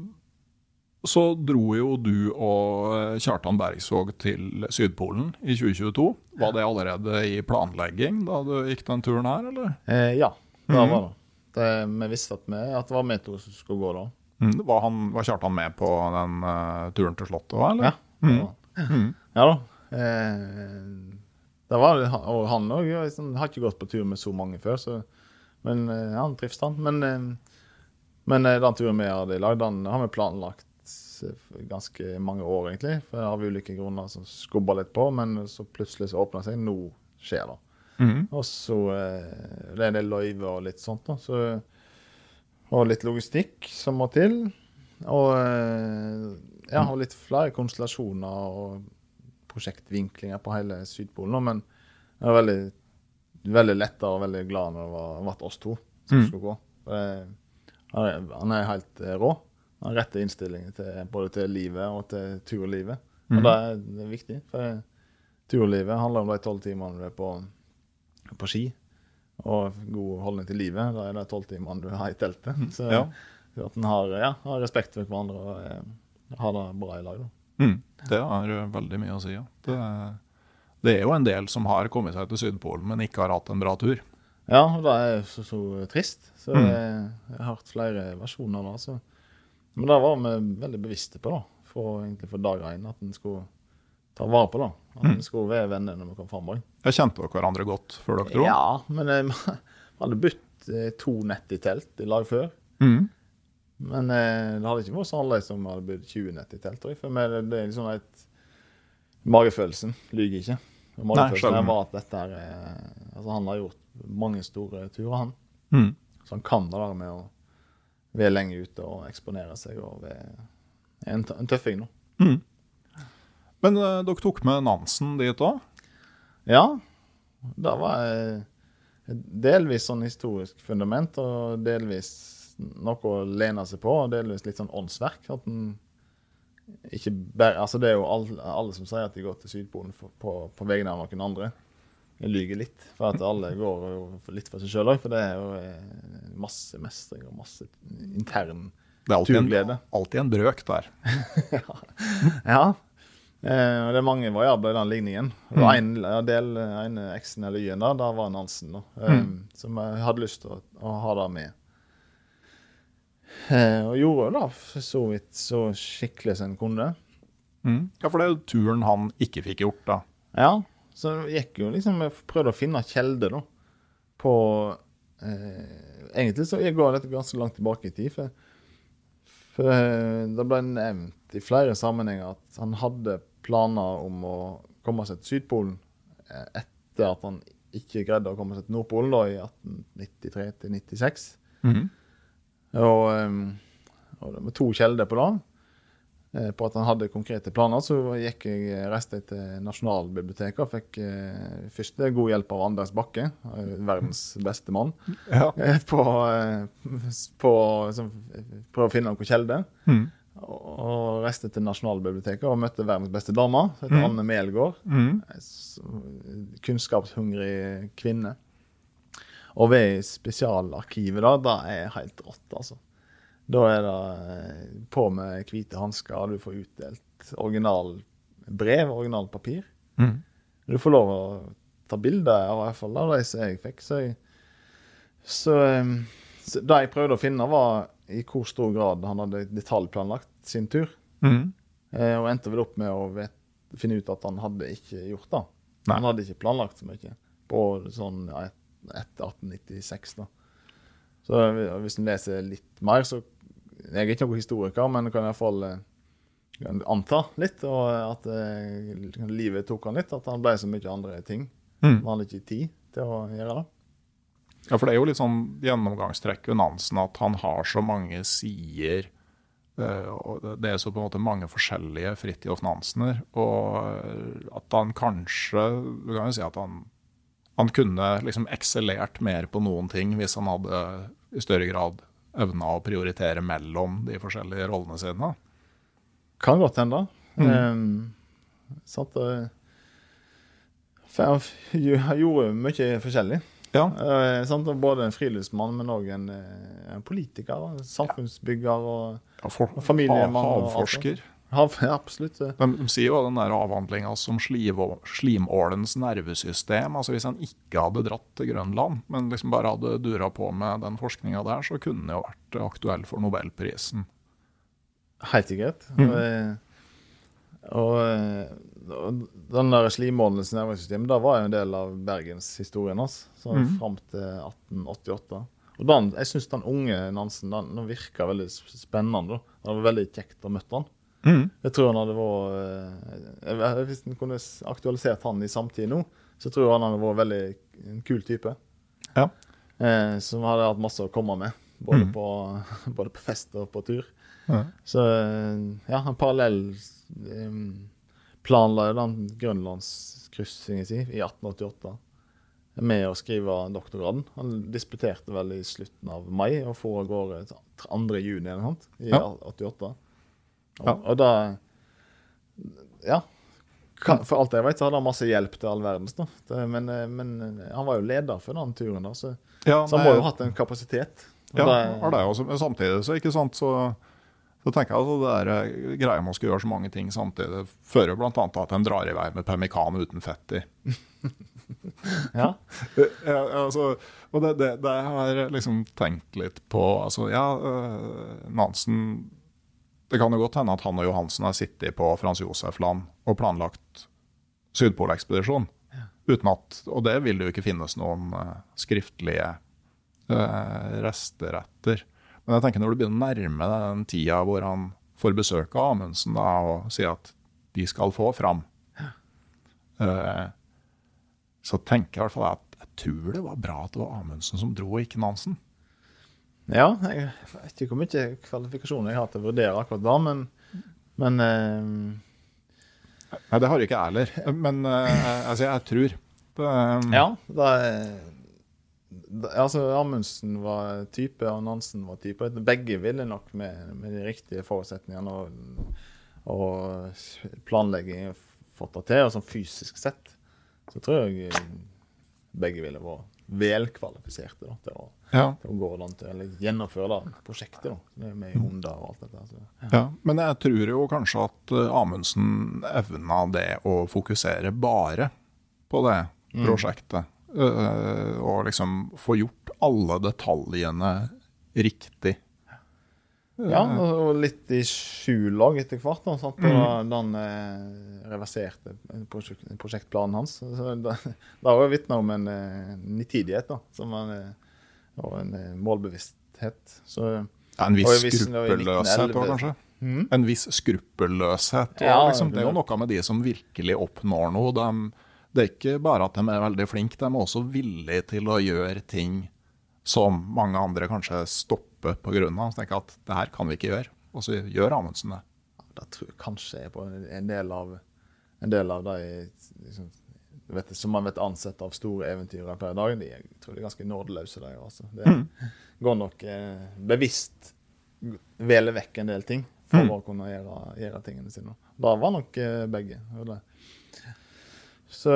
så dro jo du og eh, Kjartan Bergsvåg til Sydpolen i 2022. Var det allerede i planlegging da du gikk den turen her, eller? Eh, ja, det Mhm. var det. det. Vi visste at, vi, at det var vi to som skulle gå da. Mm. Var, han, var Kjartan med på den uh, turen til Slottet òg, eller? Ja, Mm. Mhm. Mhm. ja da. Eh, det var, det, og han òg liksom, har ikke gått på tur med så mange før, så, men eh, ja, han trives, han. Men, eh, men eh, den turen vi hadde lagd, den har vi planlagt eh, ganske mange år, egentlig. For av ulike grunner som skubba litt på, men så plutselig så åpna det seg. Nå skjer det. Mm. Og så eh, Det er en del løyver og litt sånt, da. Så, og litt logistikk som må til. Og eh, ja, og litt flere konstellasjoner og prosjektvinklinger på hele Sydpolen. Men jeg var veldig, veldig letta og veldig glad når det ble oss to som Mm. skulle gå. Han er, helt eh, rå. Han har rette innstillinger til, både til livet og til turlivet. Og Mhm. det er, det er viktig. for Turlivet handler om de tolv timene du er på, på ski. Og god holdning til livet. Da er det tolvtimene du har i teltet. Så Ja. at en har, ja, har respekt for hverandre og eh, har det bra i lag. Mm. Det har veldig mye å si, ja. Det, det er jo en del som har kommet seg til Sydpolen, men ikke har hatt en bra tur. Ja, og det er så, så trist. Så Mm. jeg, jeg har hørt flere versjoner da. Så. Men det var vi veldig bevisste på, da. For, egentlig for dag én. At en skulle ta vare på det. At Mm. skulle være venner når vi kom fram. òg. Kjente dere hverandre godt før dere dro? Ja, men vi hadde bytt eh, to nett i telt i lag før. Mm. Men eh, det hadde ikke vært så annerledes om vi hadde bytt 20 nett i telt. For meg, det, det er liksom et Magefølelsen lyver ikke. Og Magefølelsen Nei, var at dette her eh, Altså, han har gjort mange store turer, han. Mm. Så han kan det der med å være lenge ute og eksponere seg og være en, en tøffing, nå. Mhm. Men uh, dere tok med Nansen dit òg? Ja, det var eh, delvis sånn historisk fundament, og delvis noe å lene seg på, og delvis litt sånn åndsverk. At den ikke bare, altså Det er jo alle, alle som sier at de går til Sydpolen for, på, på vegne av noen andre. Jeg lyver litt, for at alle går litt for seg sjøl òg. For det er jo eh, masse mestring og masse intern Det er alltid en, alltid en brøk der. ja. Ja. Eh, det er mange variabler i den ligningen. Det var en, del, en eksen eller y-en der, der var Nansen, da. Eh, Som jeg hadde lyst til å, å ha der med. Eh, og gjorde det da for så vidt så skikkelig som en kunne. Mm. Ja, for det er jo turen han ikke fikk gjort, da. Ja, så gikk jo liksom Jeg prøvde å finne kjelde, da, på eh, Egentlig så jeg går dette ganske langt tilbake i tid, for, for eh, det ble nevnt i flere sammenhenger at han hadde planer om å komme seg til Sydpolen eh, etter at han ikke greide å komme seg til Nordpolen da, i 1893 til 96. -hmm. Og, um, og det var to kjelder på det. Eh, På at han hadde konkrete planer, så gikk jeg, reiste jeg til Nasjonalbiblioteket og fikk eh, først god hjelp av Anders Bakke, eh, verdens beste mann, Ja. eh, på, eh, på å prøve å finne noen kilder. Mhm. Og reiste til Nasjonalbiblioteket og møtte verdens beste dame, som heter Mm. Anne Melgaard. Mm. Kunnskapshungrig kvinne. Og ved spesialarkivet, da, da er helt rått, altså. Da er det eh, på med hvite hansker, du får utdelt originalbrev, originalpapir. Mm. Du får lov å ta bilder av i hvert fall de som jeg fikk. Så, jeg, så, eh, så det jeg prøvde å finne, var i hvor stor grad han hadde detaljplanlagt sin tur. Mm. Eh, og endte vel opp med å vet, finne ut at han hadde ikke gjort det. Nei. Han hadde ikke planlagt så mye på sånn ja, et, etter 1896. da. Så eh, hvis en leser litt mer, så Jeg er ikke noen historiker, men kan i hvert fall eh, anta litt. Og at eh, livet tok han litt. At han ble så mye andre ting. Mm. Han hadde ikke tid til å gjøre det. Ja, for det er jo litt sånn gjennomgangstrekk ved Nansen at han har så mange sider. eh, det- er så på en måte mange forskjellige Fridtjof Nansener. Og eh, at han kanskje Du kan jo si at han, han kunne liksom eksellert mer på noen ting hvis han hadde i større grad evna å prioritere mellom de forskjellige rollene sine. Kan godt hende. Mm. Um, sant, og, for jeg jeg gjorde mye forskjellig. Ja. Eh, sant? Både en friluftsmann, men òg en, eh, en politiker. Samfunnsbygger og ja for, Familiemann og havforsker. hav, ja, absolutt. De, de sier jo den der avhandlinga som slimålens nervesystem. altså Hvis han ikke hadde dratt til Grønland, men liksom bare hadde dura på med den forskninga der, så kunne den jo vært aktuell for nobelprisen. Helt sikkert. Mm. Og, og, eh, og den der slimålenes nervesystem det var jo en del av bergenshistorien hans Altså, mm. fram til 1888. Og den, jeg syns den unge Nansen den, den virka veldig spennende. da. Det var veldig kjekt å møte han. Jeg tror han hadde vært eh, Hvis en kunne aktualisert han i samtid nå, så tror jeg han hadde vært veldig en kul type. Ja. Eh, som hadde hatt masse å komme med, både, mm. på, både på fest og på tur. Ja. Så eh, ja, en parallell um, planla jo den grønlandskryssingen sin i 1888 med å skrive doktorgraden. Han disputerte vel i slutten av mai og for av gårde 2. juni eller noe sånt, i Ja. 88. Og, Ja. og da Ja. For alt jeg vet, så hadde han masse hjelp til all verdens. da. Men, eh, men eh, han var jo leder for den turen, da, så, Ja, så han må jo ha hatt en kapasitet. Og Ja, det- har det også. Men samtidig så, ikke sant, så, så tenker jeg altså det der eh, greia med å skulle gjøre så mange ting samtidig fører bl.a. til at en drar i vei med pemmikan uten fett i. ja. Ja, altså, og det, det, det har jeg liksom tenkt litt på. Altså, ja, øh, Nansen Det kan jo godt hende at han og Johansen har sittet på Frans Josef Land og planlagt Sydpolekspedisjon. Uten at, og det vil det jo ikke finnes noen skriftlige øh, rester etter. Men jeg tenker når du begynner å nærme deg den tida hvor han får besøk av Amundsen da, og sier at de skal få fram, uh, så tenker jeg i hvert fall at jeg tror det var bra at det var Amundsen som dro, og ikke Nansen. Ja, jeg vet ikke hvor mye kvalifikasjoner jeg har til å vurdere akkurat da, men, men uh... Nei, det har ikke jeg heller, men uh, altså, jeg tror. Det, Ja, da da- Altså, Amundsen var type, og Nansen var type. Begge ville nok med, med de riktige forutsetningene og, og planlegging fått det til. Og sånn fysisk sett så tror jeg eh, begge ville vært velkvalifiserte da, til, å, ja, til å gå den til, eller gjennomføre da, prosjektet da, med, med Honda og alt dette. Så, ja. ja. Men jeg tror jo kanskje at øh, Amundsen evna det å fokusere bare på det prosjektet. øh, og liksom få gjort alle detaljene riktig. Ja, og litt i skjul òg etter hvert. Da, sant? På den eh, reverserte prosjekt, prosjektplanen hans. Så det, har vitna om en eh, nitidighet da, som en, eh, og en eh, målbevissthet. Så Ja, en viss skruppelløshet òg, kanskje. Mm? En viss skruppelløshet. Ja, liksom, det er jo noe med de som virkelig oppnår noe. De, det er ikke bare at de er veldig flinke, de er også villige til å gjøre ting som mange andre kanskje stopper på av. Så tenker jeg at det her kan vi ikke gjøre. Og så gjør Amundsen det. Det tror jeg kanskje er på en del av, en del av de liksom, vet, som man vet ansett av store eventyrere per dag. De, jeg tror de er ganske nådeløse, de. Altså. Det Mm. går nok eh, bevisst vele vekk en del ting for Mm. å kunne gjøre, gjøre tingene sine. Da var nok eh, begge. gjorde det. Så,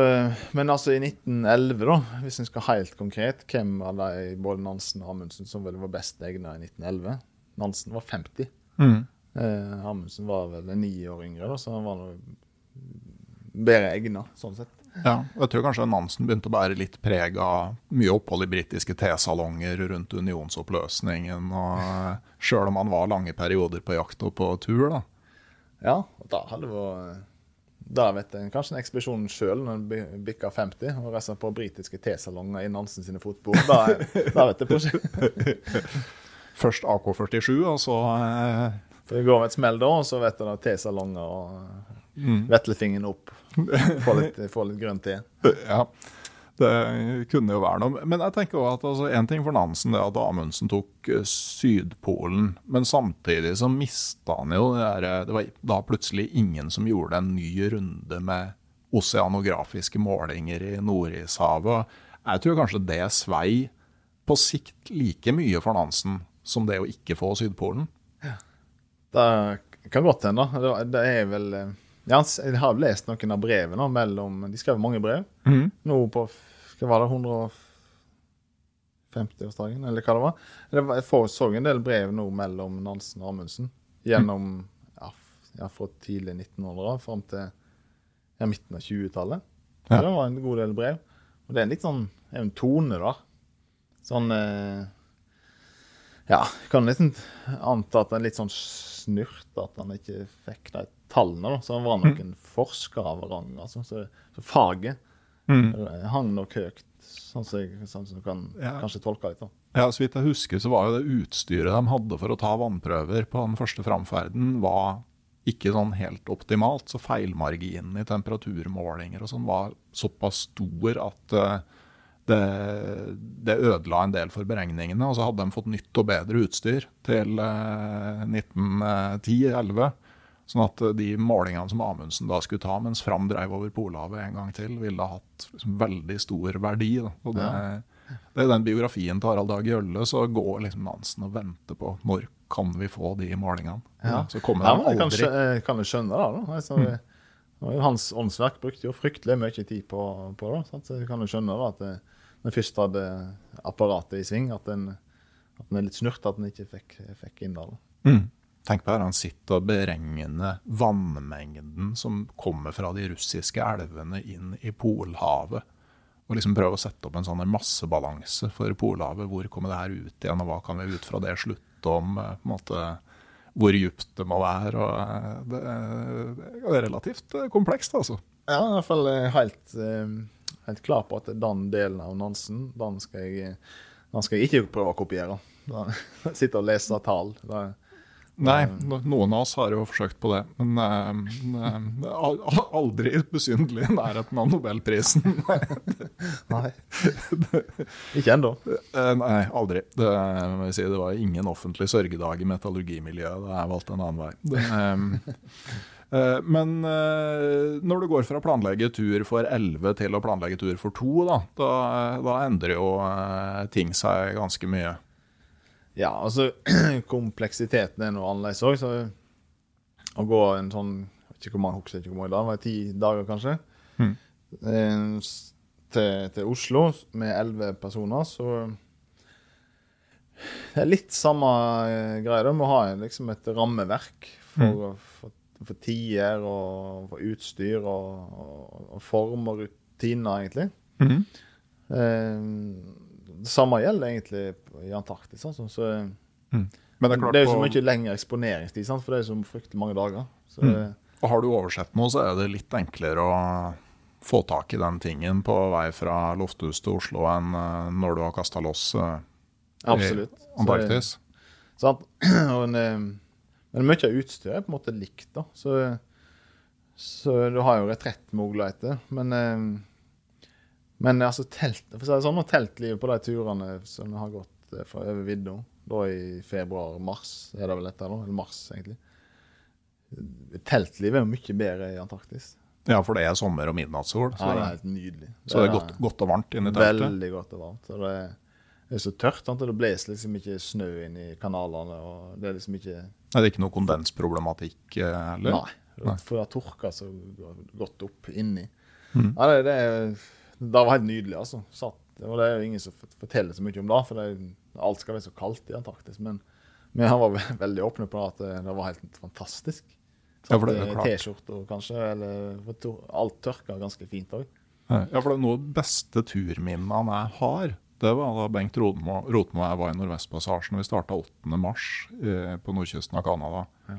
men altså i 1911, da, hvis en skal helt konkret, hvem av de både Nansen og Amundsen som vel var best egnet i 1911? Nansen var 50. Eh, Amundsen var vel ni år yngre, da, så han var bedre egnet, sånn sett. Ja, og jeg tror kanskje Nansen begynte å bære litt preg av mye opphold i britiske tesalonger rundt unionsoppløsningen, og sjøl om han var lange perioder på jakt og på tur, da. Ja, og da hadde det vært Da vet jeg kanskje en ekspedisjon sjøl, når en bi- bikker 50, og reiser på britiske tesalonger i Nansen sine fotspor. Da, da vet jeg prosjektet. Først AK-47, og så eh, det går med et smell da, og så vet du da tesalonger og vetlefingeren opp. Få litt, få litt grønn te. Ja, det kunne jo være noe. Men jeg tenker også at altså, en ting for Nansen er at Amundsen tok eh, Sydpolen, men samtidig så mista han jo det der, Det var da plutselig ingen som gjorde en ny runde med oseanografiske målinger i Nordishavet. Jeg tror kanskje det svei på sikt like mye for Nansen som det å ikke få Sydpolen. Det kan godt hende. Det er vel eh, ja, Jeg har lest noen av brevene mellom De skrev mange brev. Nå på hva var det, 150-årsdagen, eller hva det var. Det var jeg får- så en del brev nå mellom Nansen og Amundsen gjennom ja, ja, fra tidlig 1900 fram til ja, midten av 20-tallet. Ja. Det var en god del brev. Og det er en litt sånn en tone, da. Sånn eh, Ja, kan nesten anta at det er litt sånn snurt at han ikke fikk de tallene. da. Så han var nok en forsker av rang. altså. Så, så faget mm. hang nok høyt, sånn som jeg sånn som kan Ja. kanskje tolke litt. da. Ja, Så vidt jeg husker, så var jo det utstyret de hadde for å ta vannprøver på den første framferden, var ikke sånn helt optimalt. Så feilmarginen i temperaturmålinger og sånn var såpass stor at eh, det, det ødela en del for beregningene. Og så hadde de fått nytt og bedre utstyr til eh, 1910-11. Sånn at eh, de målingene som Amundsen da skulle ta mens Fram dreiv over Polhavet en gang til, ville ha hatt liksom veldig stor verdi. Da. Og det, det er den biografien til Harald Dag Gjølle, så går liksom Nansen og venter på når kan vi få de målingene. Så kommer Ja, de aldri. kan, kan du skjønne det. da. Altså, mm. Hans åndsverk brukte jo fryktelig mye tid på, på det. Sant? Så kan du skjønne da, at det, når først hadde apparatet i sving, at en, at en er litt snurt at en ikke fikk, fikk inn det. Mm. Tenk på her, han sitter og beregner vannmengden som kommer fra de russiske elvene inn i Polhavet. Og liksom prøve å sette opp en sånn massebalanse for Polhavet. Hvor kommer det her ut igjen, og hva kan vi ut fra det slutte om? eh, på en måte Hvor dypt det må være. og eh, Det er, det er relativt eh, komplekst, altså. Ja, i hvert fall eh, helt, eh, helt klar på at den delen av Nansen, den skal jeg, den skal jeg ikke prøve å kopiere. Da, sitte og lese tall. Da, Nei, noen av oss har jo forsøkt på det. Men uh, eh, al- al- aldri besynderlig i nærheten av nobelprisen. nei. ikke ennå. Eh, nei, aldri. Det, jeg si, det var ingen offentlig sørgedag i metallurgimiljøet da jeg valgte en annen vei. Det, eh, eh, men eh, når du går fra å planlegge tur for 11 til å planlegge tur for 2, da, da, da endrer jo eh, ting seg ganske mye. Ja, altså kompleksiteten er noe annerledes òg. Så å gå en sånn ikke hvor mange, husker ikke hvor mange dager, det var ti dager kanskje, eh, til, til Oslo med elleve personer, så Det er litt samme greia. greie. Du må ha liksom et rammeverk for, for, for tider og for utstyr og, og, og form og rutiner, egentlig. Eh, det samme gjelder egentlig i Antarktis. Sånn, Så, Men det er det er jo så mye lengre eksponeringstid, sant? for det er jo så fryktelig mange dager. Så, Og har du oversett noe, så er det litt enklere å få tak i den tingen på vei fra Lofthus til Oslo enn eh, når du har kasta loss uh, Absolutt. i Antarktis. Sant? Og en, eh, men mye av utstyret er på en måte likt, da. Så, så du har jo retrettmuligheter. Men eh, Men altså, telt, for å si det sånn, og teltlivet på de turene som har gått eh, fra over vidda, da i februar-mars, er det vel dette, da? Eller mars, egentlig. Teltlivet er jo mye bedre i Antarktis. Ja, for det er sommer og midnattssol. Så, Ja, det er helt nydelig. så det er godt, godt og varmt inni teltet. Veldig godt og varmt. Og det er, det er så tørt. Sant? Det blåser liksom ikke snø inn i kanalene. og Det er liksom ikke Det er ikke noe kondensproblematikk eh, heller? Nei. For det har tørka så godt opp inni. Mm. Ja, det, det, det var helt nydelig, altså. Satt, og det er jo ingen som forteller så mye om det, for det, alt skal være så kaldt i Antarktis. Men, men han var veldig åpne på at det, det var helt fantastisk. Ja, eh, klart. T-skjorter kanskje, eller alt tørka ganske fint òg. Ja, for det er noe av de beste turminnene jeg har. Det var da Bengt Rotmo og jeg var i Nordvestpassasjen. Vi starta 8. mars eh, på nordkysten av Canada. Ja.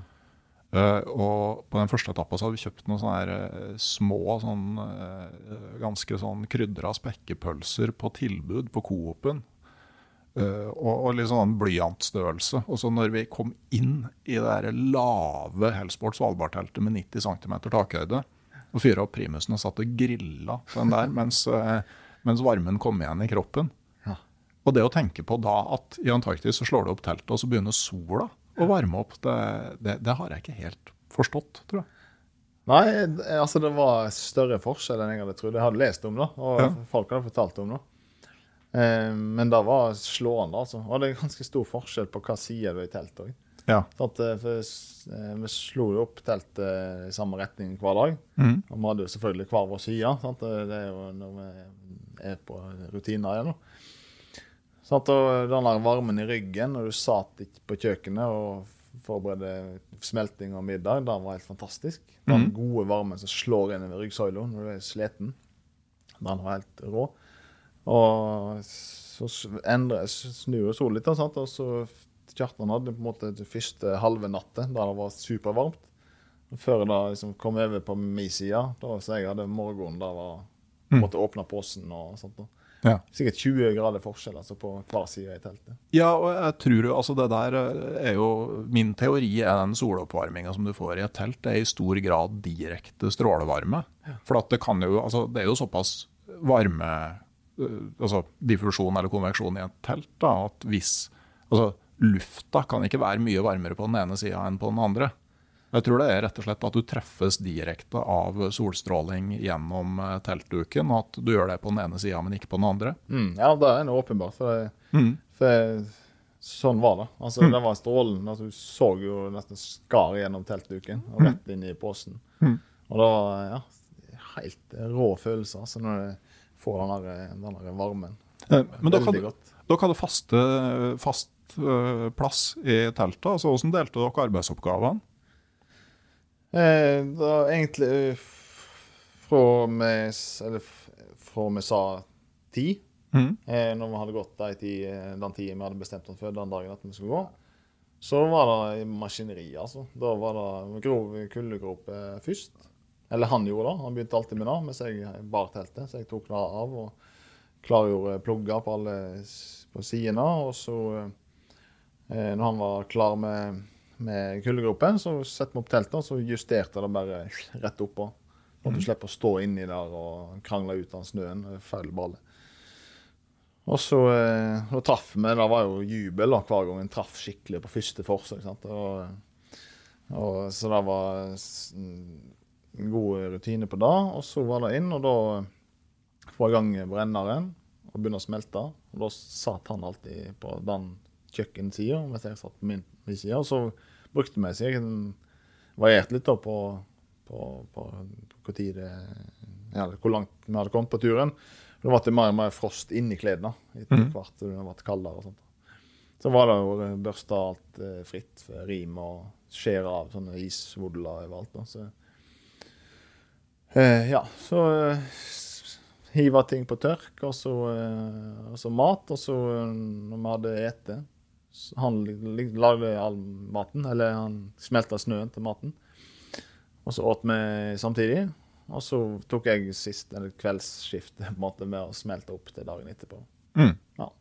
Eh, og på den første etappa så hadde vi kjøpt noen sånne her, eh, små, sånn, uh, ganske sånn krydra spekkepølser på tilbud på Coop-en. Og, og litt sånn blyantstørrelse. Og så når vi kom inn i det der lave Hellsport Svalbard-teltet med 90 cm takhøyde, og fyra opp primusen og satt og grilla på den der mens, mens varmen kom igjen i kroppen. Ja. Og det å tenke på da at i Antarktis så slår det opp teltet, og så begynner sola å varme opp, det, det, det har jeg ikke helt forstått, tror jeg. Nei, altså det var større forskjell enn jeg hadde trodd. Jeg hadde lest om det, og Ja. folk hadde fortalt om det. Eh, men det var slående, altså. Og det er ganske stor forskjell på hva side du er i teltet òg. Ja. For s- eh, vi slo jo opp teltet i samme retning hver dag. Mm. Og vi hadde jo selvfølgelig hver vår side. Sant? Det er jo når vi er på rutiner igjen. da. Sant? Og den der varmen i ryggen når du satt ikke på kjøkkenet og forberedte smelting og middag, den var helt fantastisk. Den Mhm. gode varmen som slår inn over ryggsøyla når du er sliten, den var helt rå. Og så endret, snur solen litt, sant? og så Kjartan hadde på en måte den første halve natta da det var supervarmt. Før da liksom kom over på min side, da så jeg hadde morgenen der var Mm. måtte åpne posen og sånt. da. Ja. Sikkert 20 grader forskjell altså på hver side i teltet. Ja, og jeg tror jo altså det der eh, er jo Min teori er den soloppvarminga som du får i et telt, det er i stor grad direkte strålevarme. For at det kan jo Altså, det er jo såpass varme eh, Altså diffusjon eller konveksjon i et telt da, at hvis Altså, lufta kan ikke være mye varmere på den ene sida enn på den andre. Jeg tror det er rett og slett at du treffes direkte av solstråling gjennom eh, teltduken, og at du gjør det på den ene sida, men ikke på den andre. Mm, ja, det er åpenbart. For, det, Mm. for sånn var det. Altså, Det var strålen. Altså, du så jo nesten skar gjennom teltduken og rett inn i posen. Mm. Og var ja, helt rå følelse altså, når du får den der, den der varmen. Eh, Men hadde, godt. dere hadde faste, fast eh, plass i teltet. altså Hvordan delte dere arbeidsoppgavene? Eh, da egentlig eh, fra vi, eller fra vi sa ti, Mm. eh, når vi hadde gått de ti, eh, den tiden vi hadde bestemt oss for den dagen at vi skulle gå, så var det i maskineri, altså. Da var det grov kuldegrope først. Eller han gjorde det. Han begynte alltid med det, mens jeg bar teltet. Så jeg tok det av og klargjorde plugger på alle på sidene. Og så, eh, når han var klar med, med kuldegropen, så setter vi opp teltet, og så justerte det bare rett oppå. Og du slipper å stå inni der og krangle ut av snøen. Feil balle. Og så eh, traff vi. Det var jo jubel da, hver gang en traff skikkelig på første forsøk. sant? Og, og, så det var en god rutine på det. Og så var det inn, og da få i gang brenneren og begynne å smelte. Og da satt han alltid på den kjøkkensida, mens jeg satt på min, min side. Og så brukte sikkert en- varierte litt da på på, på, på det, eller, hvor langt vi hadde kommet på turen. Det ble mer og mer frost inni klærne etter mm. hvert som det ble kaldere. og sånt. Så var det jo børsta alt eh, fritt for rim og skjære av sånne isvodler overalt. da, så Eh, ja, så eh, hive ting på tørk, og så, eh, og så mat. Og så, eh, når vi hadde ete Han lagde all maten, eller han smelta snøen til maten. Og så åt vi samtidig. Og så tok jeg sist, eller kveldsskiftet måte med å smelte opp til dagen etterpå. Mm. Ja.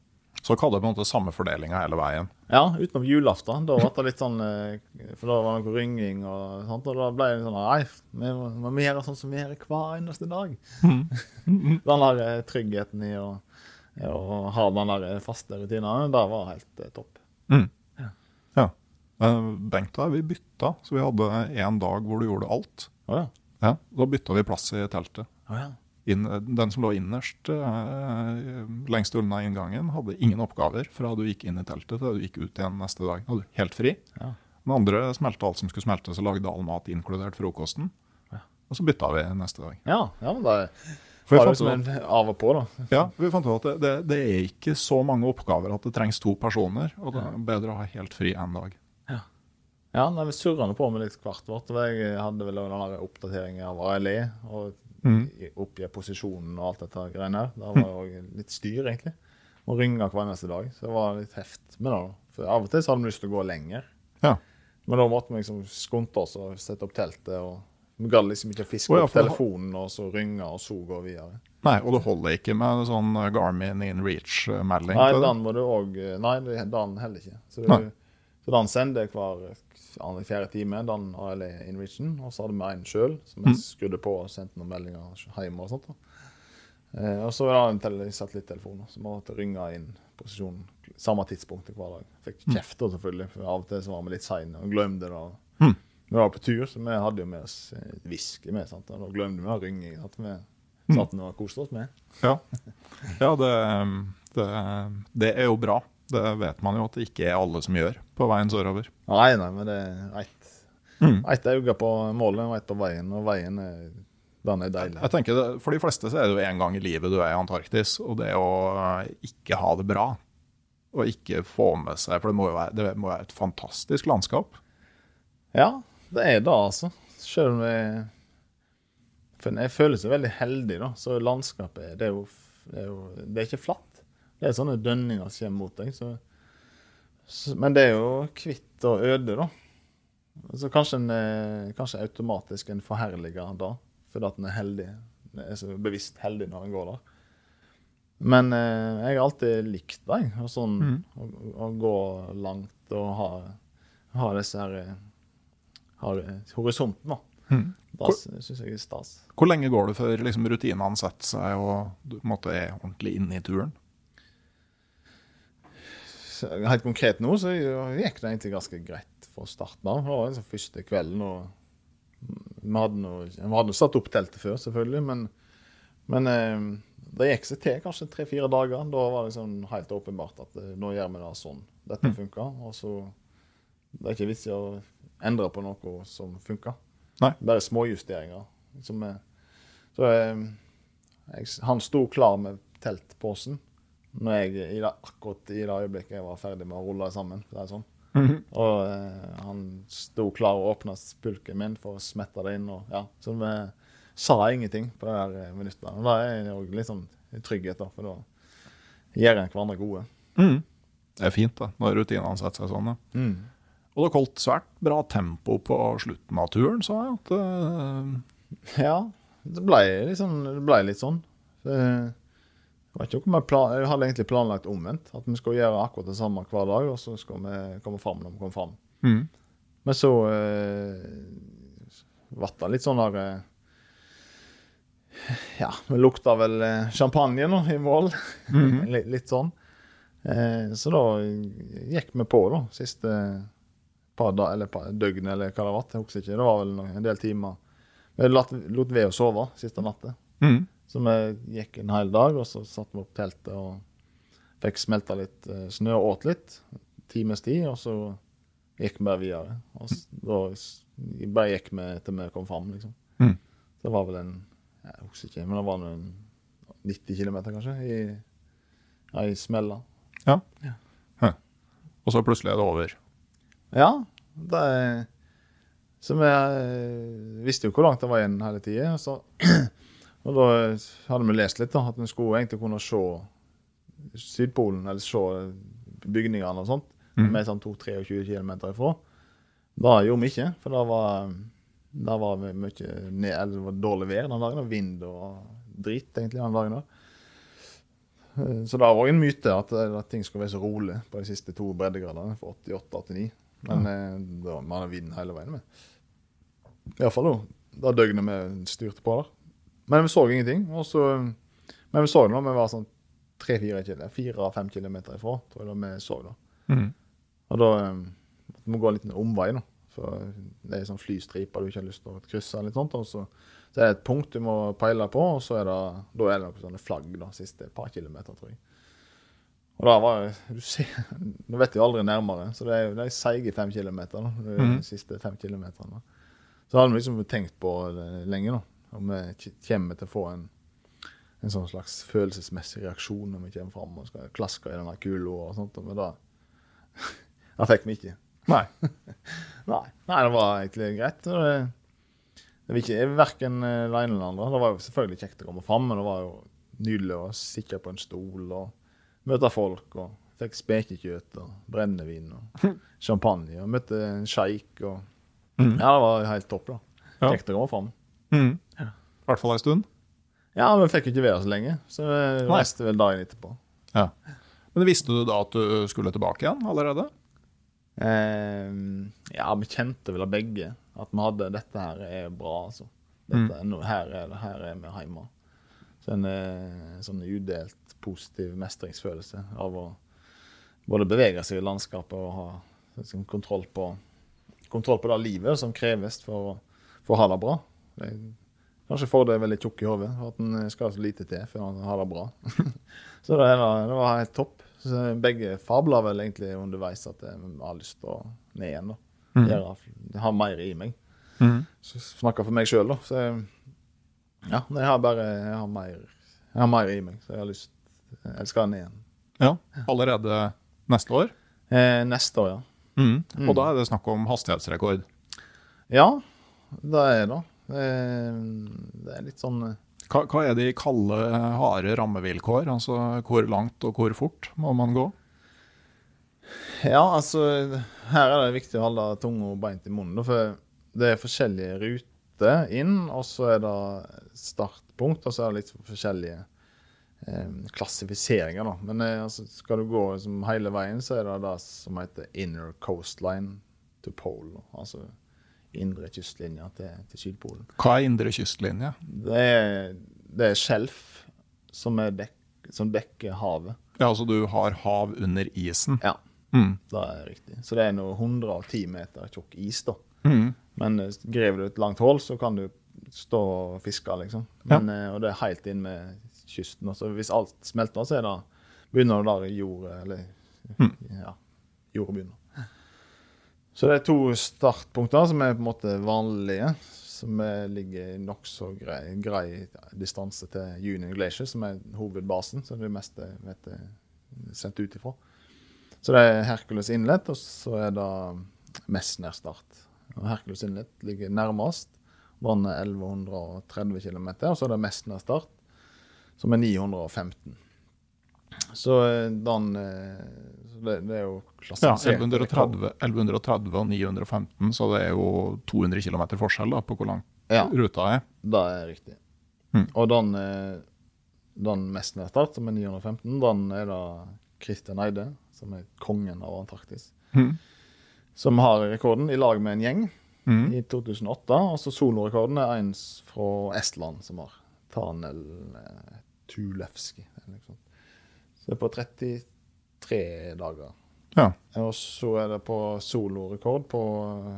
Så hva hadde på en måte samme fordelinga hele veien. Ja, utenom julaften. Da var det litt sånn eh, For da var det noe ringing og sånt. Og da ble det sånn Nei, vi må, vi gjøre sånn som vi gjør hver eneste dag. den der eh, tryggheten i å, å ha den der eh, faste rutinen, det var helt topp. Mm. Ja. Ja. Bengt og jeg, vi bytta, så vi hadde en dag hvor du gjorde alt. Oh, ja. Ja, Da bytta vi plass i teltet. Oh, ja. Inn, den som lå innerst eh, lengst unna inngangen, hadde ingen oppgaver fra du gikk inn i teltet til du gikk ut igjen neste dag. Da hadde du helt fri. Ja. Den andre smelte alt som skulle smeltes og lagde all mat, inkludert frokosten. Ja. Og så bytta vi neste dag. Ja, ja men det For fant liksom en av og på, da. Ja, vi fant ut at det, det, det er ikke så mange oppgaver at det trengs to personer. Og det er bedre å ha helt fri en dag. Ja, nei, vi surra på med litt hvert vårt. Jeg hadde vel den der oppdateringen av ALE og Mm. oppgi posisjonen og alt dette greiene her. Det var jo litt styr, egentlig. Må ringe hver eneste dag. Så det var litt heft med det. For av og til så hadde vi lyst til å gå lenger. Ja. Men da måtte vi liksom skunte oss og sette opp teltet. og Vi gadd liksom ikke fiske Å, ja, opp telefonen og så ringe og så gå videre. Nei, og det holder ikke med sånn Garmin in reach-melding. Nei, den må du òg Nei, den heller ikke. Så, du, så den sender hver andre, fjerde time, den ALE Invision. Og så hadde vi en sjøl som jeg Mm. skrudde på og sendte noen meldinger hjemme og sånt. da. Eh, og så var det en litt satellittelefon så som måtte ringe inn posisjonen samme tidspunkt hver dag. Fikk kjeft da, selvfølgelig, for av og til så var vi litt seine og glemte det. og Mm. Vi var på tur, så vi hadde jo med oss eh, whisky med. sant? Og da glemte vi å ringe. At vi satt nå og koste oss med. Ja, ja det, det, det er jo bra. Det vet man jo at det ikke er alle som gjør på veien sørover. Nei, nei, men det er ett Mm. Ett øye på målet og ett på veien, og veien er, den er deilig. Jeg tenker det, For de fleste så er det jo en gang i livet du er i Antarktis, og det å eh, ikke ha det bra og ikke få med seg For det må jo være, det må være et fantastisk landskap. Ja, det er det, altså. Selv om jeg For jeg føler seg veldig heldig, da. Så landskapet det er, jo, det er jo Det er ikke flatt. Det er sånne dønninger som kommer mot deg. Så, så, men det er jo hvitt og øde, da. Så kanskje en eh, kanskje automatisk en forherliger da, fordi at en er heldig. En er så bevisst heldig når en går der. Men eh, jeg har alltid likt. Og sånn, å, å gå langt og ha, ha disse her eh, horisonten, da. Mm. Da syns jeg er stas. Hvor lenge går det før liksom, rutinene setter seg og du måtte måte, er ordentlig inne i turen? Så Helt konkret nå så gikk det egentlig ganske greit fra starten av. Det var den første kvelden, og vi hadde noe, vi hadde satt opp teltet før, selvfølgelig, men, men eh, det gikk seg til kanskje tre-fire dager. Da var det liksom helt åpenbart at eh, nå gjør vi det sånn. Dette funker. Og så Det er ikke vits i å endre på noe som funka. Bare småjusteringer. Som er, så eh, jeg, han sto klar med teltposen når jeg, i det, akkurat i det øyeblikket jeg var ferdig med å rulle sammen. det er sånn. Og eh, han sto klar og åpna spulken min for å smette det inn. Og, ja, så vi sa ingenting på det der minuttet. Da Og det er jo litt sånn trygghet, da, for da gjør en hverandre gode. Mm. Det er fint da, når rutinene setter seg sånn. Ja. Og dere holdt svært bra tempo på slutten av turen, sa jeg. At, uh... Ja, det ble, liksom, det ble litt sånn. Jeg, vet ikke jeg, plan, jeg hadde egentlig planlagt omvendt. At vi skulle gjøre akkurat det samme hver dag, og så skulle vi komme fram når vi kom fram. mm. Men så uh, ble det litt sånn der uh, Ja, vi lukta vel champagne nå i mål. litt, litt sånn. Eh, så da gikk vi på, da, siste par da, eller par døgn, eller hva det var. Jeg husker ikke. Det var vel noen- en del timer. Vi lot, lot ved å sove siste natta. Mm. Så vi gikk en hel dag, og så satte vi opp teltet og fikk smelta litt eh, snø og åt litt. Times tid, og så gikk vi bare videre. Og så, da bare gikk vi til vi kom fram, liksom. Mm. Så det var vel en Jeg husker ikke, men det var en 90 km, kanskje, i, ja, i smella. Ja. Hæ. Og så plutselig er det over. Ja, det er Så vi eh, visste jo hvor langt det var igjen hele tida. Og da hadde vi lest litt, da, at vi skulle egentlig kunne se Sydpolen, eller se bygningene og sånt, mm. med sånn 22-23 km ifra. Det gjorde vi ikke, for da var det var mye ned, eller det var dårlig vær den dagen. Vind og drit, egentlig, den dagen. da. Eh, Så det var òg en myte at, at ting skulle være så rolig på de siste to breddegradene, for 88-89. Men eh, da man har vind hele veien med. Iallfall da. Døgnet vi styrte på der. Men vi så ingenting. Og så, men vi så det når vi var sånn tre-fire kilometer, fire-fem kilometer ifra. tror jeg da vi så det. Mm. Og da eh, måtte vi gå en liten omvei, da. For det er sånn flystriper du ikke har lyst til å krysse. eller litt sånt, og så, så er det et punkt du må peile på, og så er det, da er det noen sånne flagg da, siste par kilometer, tror jeg. Og da var du ser, Nå vet jeg aldri nærmere, så det er, det er seige fem kilometer. da, de mm. siste fem kilometerne. Så hadde vi liksom tenkt på det lenge, da. Om vi kommer til å få en, en sånn slags følelsesmessig reaksjon når vi kommer fram og skal klaske i denne kula og sånt. Men da, da fikk vi ikke. Nei. Nei, Nei det var egentlig greit. Det, det var ikke verken det ene eller det andre. Det var jo selvfølgelig kjekt å komme fram, men det var jo nydelig å sitte på en stol og møte folk. og Fikk spekekjøtt og brennevin og champagne. Og møtte en sjeik. og mm. Ja, det var helt topp. da. Ja. Kjekt å komme fram. Ja. I hvert fall en stund. Ja, men vi fikk jo ikke være så lenge, så vi reiste vel dagen etterpå. Ja. Men visste du da at du skulle tilbake igjen allerede? Eh, ja, vi kjente vel av begge at vi hadde dette her er bra, altså. Dette, mm. her, er her er vi hjemme. Så en eh, sånn udelt positiv mestringsfølelse av å både bevege seg i landskapet og ha liksom, kontroll, på, kontroll på det livet som kreves for, å- for å ha det bra. Det er kanskje er veldig tjukk i hodet, at en skal så lite til før han har det bra. så det, var- det var helt topp. Så begge fabler vel egentlig underveis at jeg har lyst til å ned igjen. da. Mm. Gjøre, ha mer i meg. Mm. Så Snakker for meg sjøl, da. Så jeg, ja, jeg har bare jeg har mer, jeg har mer i meg, så jeg har lyst Jeg skal ned igjen. Ja. Allerede neste år? Eh, neste år, ja. Mhm. Mm. Og da er det snakk om hastighetsrekord. Ja, det er det. Det er, det er litt sånn eh, Hva, hva er de kalde, harde rammevilkår? Altså hvor langt og hvor fort må man gå? Ja, altså Her er det viktig å holde tunga beint i munnen. For det er forskjellige ruter inn, og så er det startpunkt, og så er det litt forskjellige eh, klassifiseringer. da. Men eh, altså, skal du gå liksom, hele veien, så er det det som heter inner coastline to pole. da. Altså indre kystlinja til, til Sydpolen. Hva er indre kystlinje? Det er, det er skjelf som, er som dekker havet. Ja, altså du har hav under isen. Ja, mm. det er riktig. Så det er noe 110 meter tjukk is, da. Mhm. Men eh, graver du et langt hull, så kan du stå og fiske, liksom. Men, ja. Og det er helt inn med kysten. Så hvis alt smelter, så det, begynner det der jordet Eller ja, jordet begynner. Så det er to startpunkter som er på en måte vanlige. Som er, ligger i nokså grei, grei distanse til Union Glacier, som er hovedbasen. Som det mest meste vet er sendt ut ifra. Så det er Hercules Inlet, og så er det Messner start. Hercules Inlet ligger nærmest. Vannet er 1130 km, og så er det Mesna start, som er 915. Så eh, den eh, så det, det er jo Ja, 1130, 1130 og 915, så det er jo 200 km forskjell da, på hvor lang Ja, ruta er. det er riktig. Mm. Og den, eh, den Messner start, som er 915, den er da Christian Eide, som er kongen av Antarktis, Mhm. Som har rekorden i lag med en gjeng. mm. i 2008. Og så solorekorden er en fra Estland som har Tanel eh, Tulevski. Liksom. Så det er på 33 dager. Ja. Og så er det på solorekord på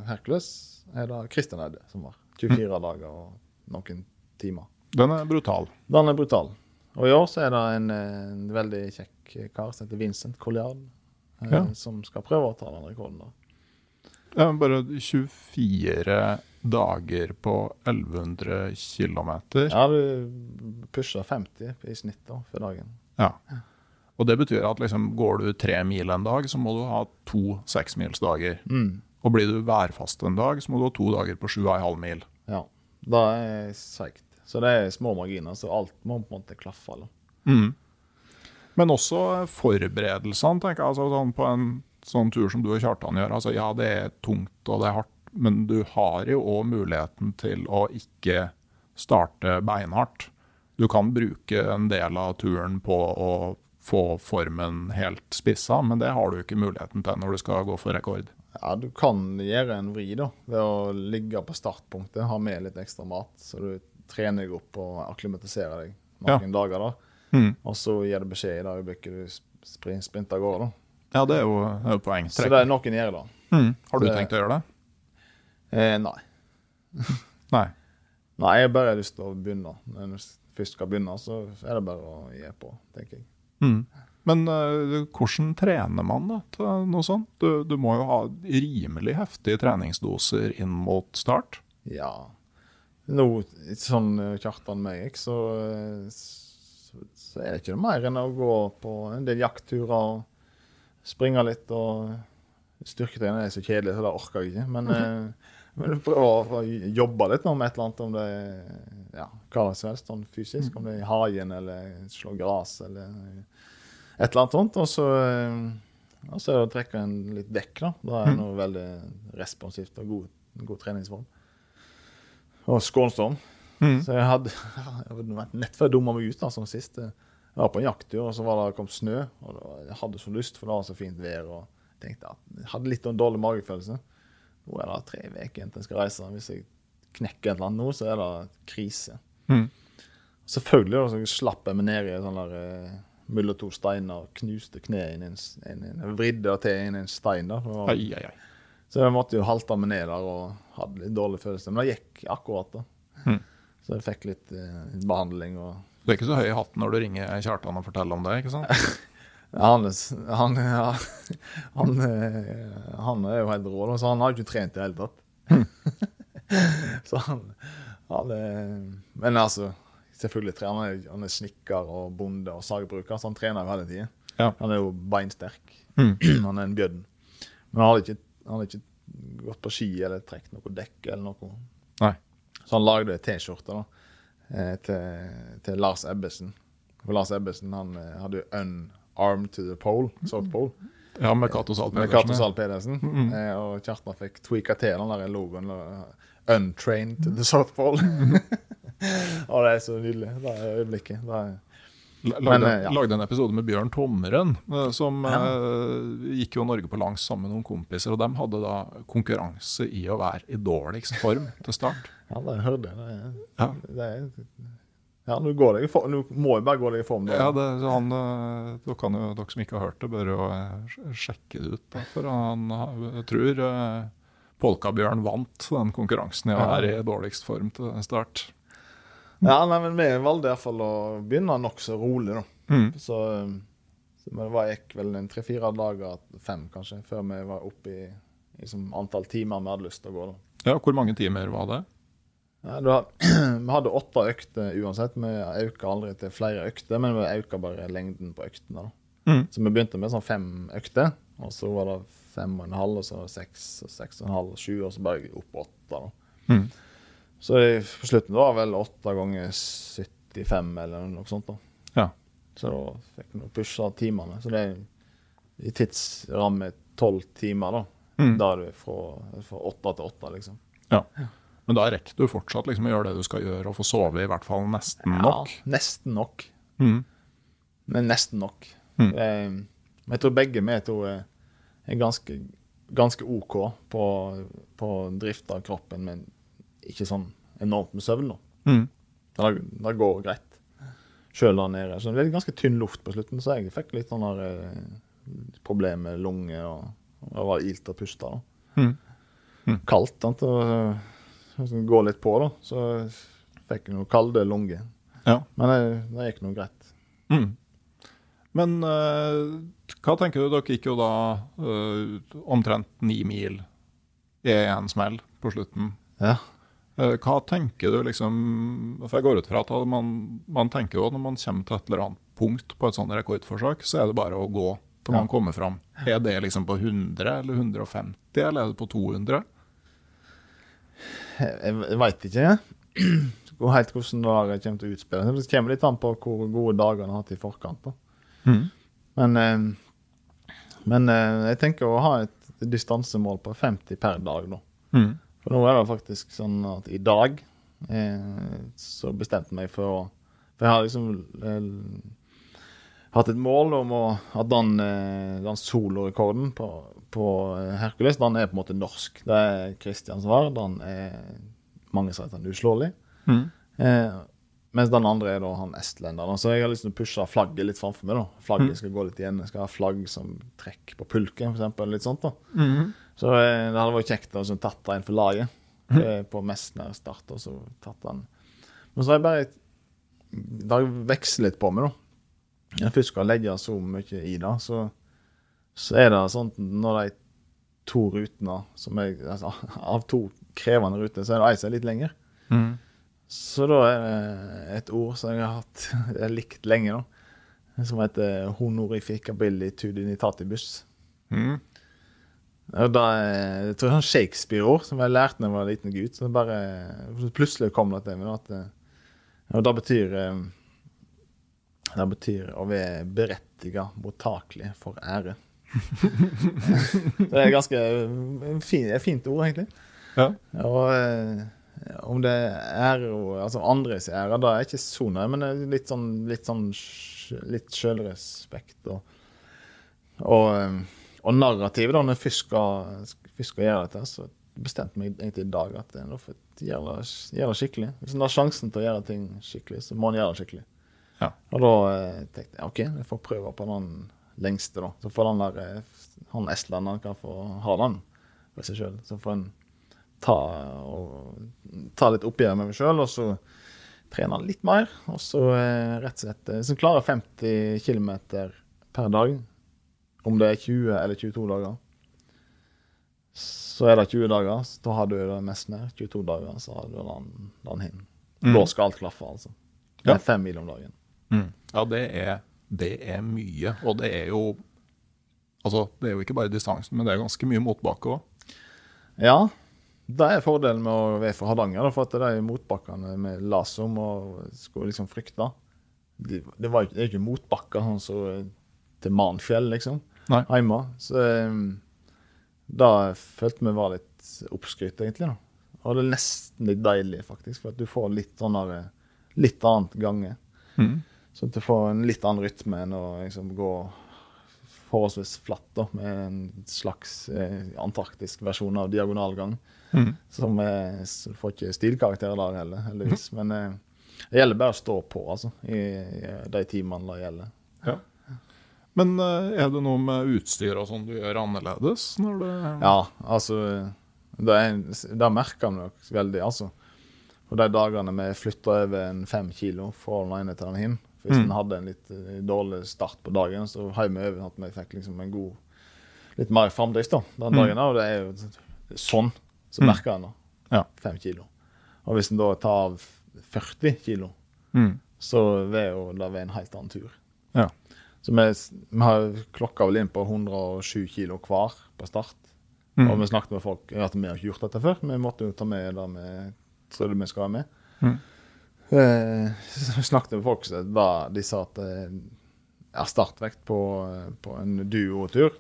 Hercules er det Christian Eide som har 24 dager og noen timer. Den er brutal. Den er brutal. Og i år så er det en, eh, en veldig kjekk kar som heter Vincent Colliard, eh, Ja. som skal prøve å ta den rekorden. da. Ja, bare 24 dager på 1100 km. Ja, du pusher 50 i snitt da, for dagen. Ja. Og det betyr at liksom, går du tre mil en dag, så må du ha to seksmilsdager. Mm. Og blir du værfast en dag, så må du ha to dager på sju og en halv mil. Ja, det er seigt. Så det er små marginer, så alt må på en måte klaffe. Mm. Men også forberedelsene, tenker jeg. Altså, sånn på en sånn tur som du og Kjartan gjør. Altså, ja, det er tungt og det er hardt, men du har jo òg muligheten til å ikke starte beinhardt. Du kan bruke en del av turen på å få formen helt spissa, men det har du ikke muligheten til når du skal gå for rekord. Ja, du kan gjøre en vri da, ved å ligge på startpunktet, ha med litt ekstra mat, så du trener deg opp og akklimatiserer deg noen dager. da. Mm. Og så gir du beskjed i det øyeblikket du sprinter av gårde. da. Ja, det er jo, det er jo poeng. Så det er noen gjør det. Mm. Har du det- tenkt å gjøre det? Eh, nei. Nei. Nei, jeg bare har lyst til å begynne. Når jeg først skal begynne, så er det bare å gi på, tenker jeg. Mm. Men uh, hvordan trener man da til noe sånt? Du, du må jo ha rimelig heftige treningsdoser inn mot start. Ja. Nå, sånn eh, Kjartan meg gikk, så, eh, så, så er det ikke noe mer enn å gå på en del jaktturer og springe litt og Styrketrening er så kjedelig, så det orker jeg ikke. Men, eh, men prøve å jobbe litt med et eller annet, om det er ja, hva som helst sånn fysisk. Om det er i hagen eller slå gress eller et eller annet sånt. Og så, eh, og så er det å trekke en litt vekk. da. Da er det noe veldig responsivt og god, god treningsform. Og skånsom. Mm. Så jeg hadde, jeg hadde vært nett før jeg dumma meg ut. da, som sist. Jeg var på en jakttur, og så var det kom snø. og var- Jeg hadde så lyst, for det var så fint vær. og tenkte at Jeg hadde litt av en dårlig magefølelse. Nå er det tre uker til jeg skal reise. Hvis jeg knekker et eller annet nå, så er det krise. Mm. Selvfølgelig da, så slapp jeg meg ned i en sånn der eh, mellom to steiner og knuste kneet inn i en, en Jeg vridde til inn i en stein. da. Og, Ai, ai, ai. så jeg måtte jo halte meg ned der og hadde litt dårlig følelse. Men det gikk akkurat, da. Mm. Så jeg fikk litt eh, behandling og Du er ikke så høy i hatten når du ringer Kjartan og forteller om det, ikke sant? han, han, han, eh, han er jo helt rå, så han har ikke trent i det hele tatt. så han, Men altså, selvfølgelig trener han. Han er snekker og bonde og sagbruker, så han trener jo hele tida. Ja. Han er jo beinsterk. Mm. han er en bjødden. Men han hadde ikke, han hadde ikke gått på ski eller trukket noe dekk eller noe. Nei. Så han lagde ei T-skjorte da, til, til Lars Ebbesen. For Lars Ebbesen han eh, hadde jo 'Unarmed to the Pole', South Pole, Ja, med Cato Zahl med Pedersen. Mm -hmm. Eh, og Kjartan fikk tweaka til den der logoen. eh, 'Untrained to the South Pole'. og det er så nydelig, det er øyeblikket. Det er, Lagde, Men, eh, ja. lagde en episode med Bjørn Tommeren, som som uh, gikk jo Norge på langs sammen med noen kompiser. Og de hadde da konkurranse i å være i dårligst form til start. ja, det hørte jeg. Ja, det er, ja, nå går deg i form. Nå må jeg bare gå deg i form. Da. ja det, så han, eh, da kan jo dere som ikke har hørt det, bør jo eh, sjekke det ut. Da, for han, tror eh, Polkabjørn vant den konkurransen i å være i dårligst form til start. Ja, nei, men vi valgte iallfall å begynne nokså rolig, da. Mm. Så, så men det var, gikk vel en tre-fire dager, fem kanskje, før vi var oppe i liksom, antall timer vi hadde lyst til å gå. da. Ja, hvor mange timer var det? Ja, da, vi hadde åtte økter uansett. Vi økte aldri til flere økter, men vi økte bare lengden på øktene. Mm. Så vi begynte med sånn fem økter, og så var det fem og en halv, og så seks, og seks og en halv, sju, og så bare opp åtte. da. Mm. Så i- på slutten var det vel åtte ganger 75 eller noe sånt. da. Ja. Så da fikk vi pusha timene. Så det er i tidsramme tolv timer, da. Mm. Da er du fra, fra åtte til åtte, liksom. Ja. Men da rekker du fortsatt liksom å gjøre det du skal gjøre, og få sove i hvert fall nesten nok. Ja, nesten nok. Mm. Men nesten nok. Mm. Jeg, men jeg tror begge vi to er, er ganske, ganske OK på, på drift av kroppen, men ikke sånn enormt med søvn. da. Mm. Det, det går greit. Kjøler nede. Så det er ganske tynn luft på slutten, så jeg fikk litt sånn eh, problem med lunge og, og det var ilt å puste. da. Mm. Kaldt. Sant? Og, så gå litt på, da. Så fikk jeg noe kalde lunger. Ja. Men det, det gikk nå greit. Mm. Men uh, hva tenker du? Dere gikk jo da uh, omtrent ni mil i en smell på slutten. Ja. Eh, hva tenker du liksom For jeg går ut fra at man, man tenker jo når man kommer til et eller annet punkt på et sånt rekordforsøk, så er det bare å gå til man kommer fram. Er det liksom på 100 eller 150, eller er det på 200? Jeg, veit ikke. jeg. Helt hvordan der kommer til å utspille seg. Det kommer litt an på hvor gode dager en har hatt i forkant. Mm. Men, eh, men eh, jeg tenker å ha et distansemål på 50 per dag, da. Mm. For nå er det faktisk sånn at i dag eh, så bestemte jeg meg for å For jeg har liksom eh, hatt et mål om å, at den, eh, den solorekorden på, på eh, Hercules den er på en måte norsk. Det er Christian som har. Den er mange sier at den er uslåelig. Mm. Eh, mens den andre er da han estlenderen. Så jeg har lyst til å pushe flagget litt framfor meg. da. Flagget Mm. skal gå litt igjen. Jeg skal ha flagg som trekk på pulken, eksempel, Litt sånt da. Mhm. Så eh, det hadde vært kjekt å tatt en for laget. Eh, på Messner start, og så tatt den. Men så har jeg bare Det har vekslet på meg, da. Når jeg først skal legge så mye i det, så, så er det sånn når de to rutene som jeg, altså, Av to krevende ruter, så er det ei som er litt lenger. Mm. Så da er det et ord som jeg har hatt jeg har likt lenge, da. Som heter 'honorificability tudinitatibus'. Mhm. Og da, jeg tror sånn Shakespeare-ord som jeg lærte da jeg var liten gutt. Så bare, plutselig kom det til meg. Det- og da betyr eh, Det betyr å være berettiget, mottakelig for ære. det er ganske eh, fin, fint ord, egentlig. Ja. Og eh, om det er ære altså andres ære, da er jeg ikke så nøye, men det er litt sånn litt sånn litt sjølrespekt og og, eh, og narrativet, da, når først skal, skal gjøre dette, så bestemte meg egentlig i dag at nå får jeg gjøre det, gjøre det skikkelig. Hvis en har sjansen til å gjøre ting skikkelig, så må en gjøre det skikkelig. Ja. Og da eh, tenkte jeg OK, jeg får prøve på den lengste, da. Så får den der eh, han estlenderen kan få ha den for seg sjøl. Så får en ta, ta litt oppgjør med meg sjøl, og så trene litt mer. Og så eh, rett og slett Hvis Så klarer 50 km per dag. Om det er 20 eller 22 dager. Så er det 20 dager, så da har du det mest ned. 22 dager, så har du den, den hin. Mm. Da skal alt klaffe, altså. Det Ja. er fem mil om dagen. Mm. Ja, det er, det er mye. Og det er jo Altså, det er jo ikke bare distansen, men det er ganske mye motbakke òg. Ja, det er fordelen med å være fra Hardanger, da, for at de motbakkene med lasom og skulle liksom frykte det, Det var det er ikke motbakker sånn som til Manfjell, liksom, Nei. hjemme. Så um, da følte vi var litt oppskrytt, egentlig. da. Og det er nesten litt deilig, faktisk, for at du får litt sånn der, litt annet gange. Mm. Så at du får en litt annen rytme enn å liksom gå forholdsvis flatt, da, med en slags eh, antarktisk versjon av diagonalgang. Mm. Som er, så du får ikke stilkarakterer der heller, heldigvis. Men eh, det gjelder bare å stå på, altså, i, i de timene det gjelder. Men eh, er det noe med utstyr og sånn du gjør annerledes når du... Ja, altså Det, er, det merker vi nok veldig, altså. Og de dagene vi flytta over en fem kilo fra den til den hin Hvis Mm. en hadde en litt eh, dårlig start på dagen, så heiv vi over at vi fikk liksom en god Litt mer framdrift da, den Mm. dagen. da, Og det er jo sånn. Så Mm. merker en da. Ja. Fem kilo. Og hvis en da tar av 40 kilo, mm. så vil jo det være en helt annen tur. Ja. Så vi, vi har klokka vel inn på 107 kilo hver på start. Mm. Og vi snakket med folk at vi har ikke gjort dette før. Vi måtte jo ta med det vi trodde vi skulle ha med. Mm. Eh, så vi snakket med folk som de sa at eh, ja, startvekt på, på en duotur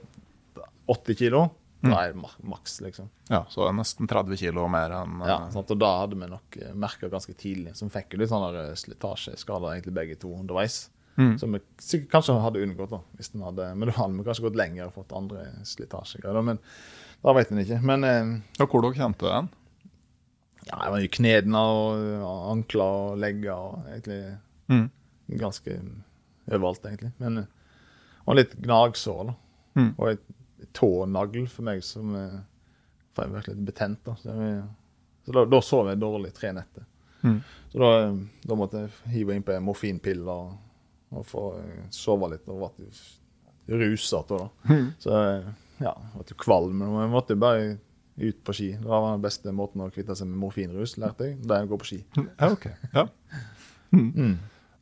80 kilo. Mm. Det ma maks, liksom. Ja, så det er nesten 30 kilo mer enn Ja, eh, sant? Og da hadde vi nok merka ganske tidlig, vi fikk jo litt sånn slitasjeskader egentlig begge to underveis. Mm. Som vi sikkert kanskje hadde unngått, da, hvis den hadde, men da hadde vi kanskje gått lenger og fått andre slitasjegreier. Men da vet en ikke. Men eh, Ja, Hvor dere kjente den? ja, det var jo knærne og ankler og legger og egentlig Mm. ganske overalt, egentlig. Men eh, og litt gnagsår, da. Mm. Og et tånagl for meg som eh, for jeg ble litt betent. da. Så, jeg, så da, da sov jeg dårlig tre netter. Mm. Så da, eh, da måtte jeg hive innpå en morfinpille og, og få eh, sove litt. Og ble rusete. Mm. Så eh, ja, ble kvalm. Men jeg måtte bare ut på ski. Det var den beste måten å kvitte seg med morfinrus, lærte jeg. Det er å gå på ski. Ja, ok. Ja. Mm.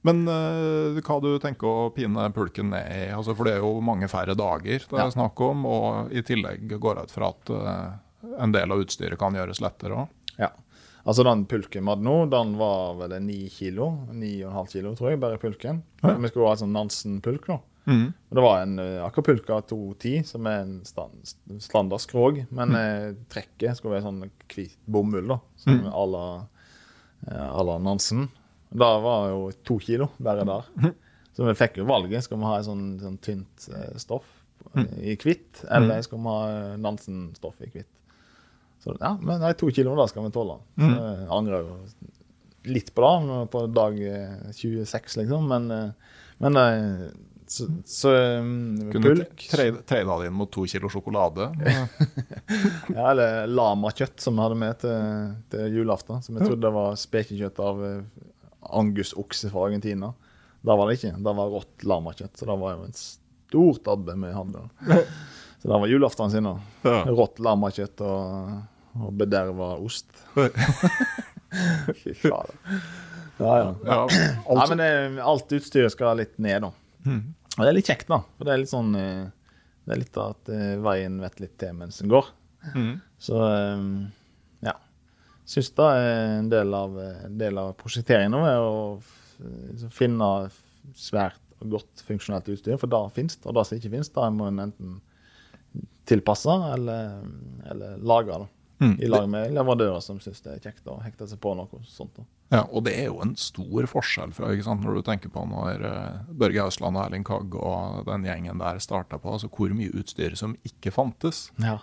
Men uh, hva du tenker å pine pulken ned i? Altså, for det er jo mange færre dager det Ja. er snakk om, og i tillegg går jeg ut fra at uh, en del av utstyret kan gjøres lettere òg. Altså Den pulken vi hadde nå, den var vel en 9 kilo. 9,5 kilo, tror jeg, bare pulken. Ja. Vi skulle ha en sånn Nansen-pulk, da. Mm. Og Det var en akapulka Acapulca 210, som er en stand, standard skrog. Men eh, trekket skulle være sånn hvit bomull, da. Som Mm. à la eh, la Nansen. Det var jo to kilo bare der. Så vi fikk jo valget. Skal vi ha et sånn, sånn tynt eh, stoff Mm. i hvitt, eller skal vi ha eh, Nansen-stoff i hvitt? Så ja, men nei, to kilo, da skal vi tåle. Så Mm. jeg angrer jo litt på det på dag eh, 26, liksom, men, eh, men eh, så, så eh, Kunne pulk tre- trade det inn mot to kilo sjokolade. Ja, eller lamakjøtt som vi hadde med til, til julaften. Som jeg trodde var spekekjøtt av eh, angusokse fra Argentina. Det var det ikke. Det var rått lamakjøtt. Så det var jo en stor tabbe vi hadde. Så det var julaften sin. da. Rått lamakjøtt og, og bederva ost. Fy fader. Ja, ja. Ja, alt, men det, alt utstyret skal litt ned, da. Mm. Og det er litt kjekt, da. For det er litt sånn eh, Det er litt at eh, veien vet litt til mens den går. Mm. Så eh, ja. Syns det er en del av, en del av prosjekteringen nå, er å finne svært og godt funksjonelt utstyr. For det fins, og det som ikke fins, da må en enten tilpasse eller, eller lage. da. Mhm. I lag med leverandører som syns det er kjekt å hekte seg på noe sånt. Ja, og det er jo en stor forskjell fra, ikke sant, når du tenker på når eh, Børge Ausland og Erling Kagg og den gjengen der starta på, altså hvor mye utstyr som ikke fantes. Ja.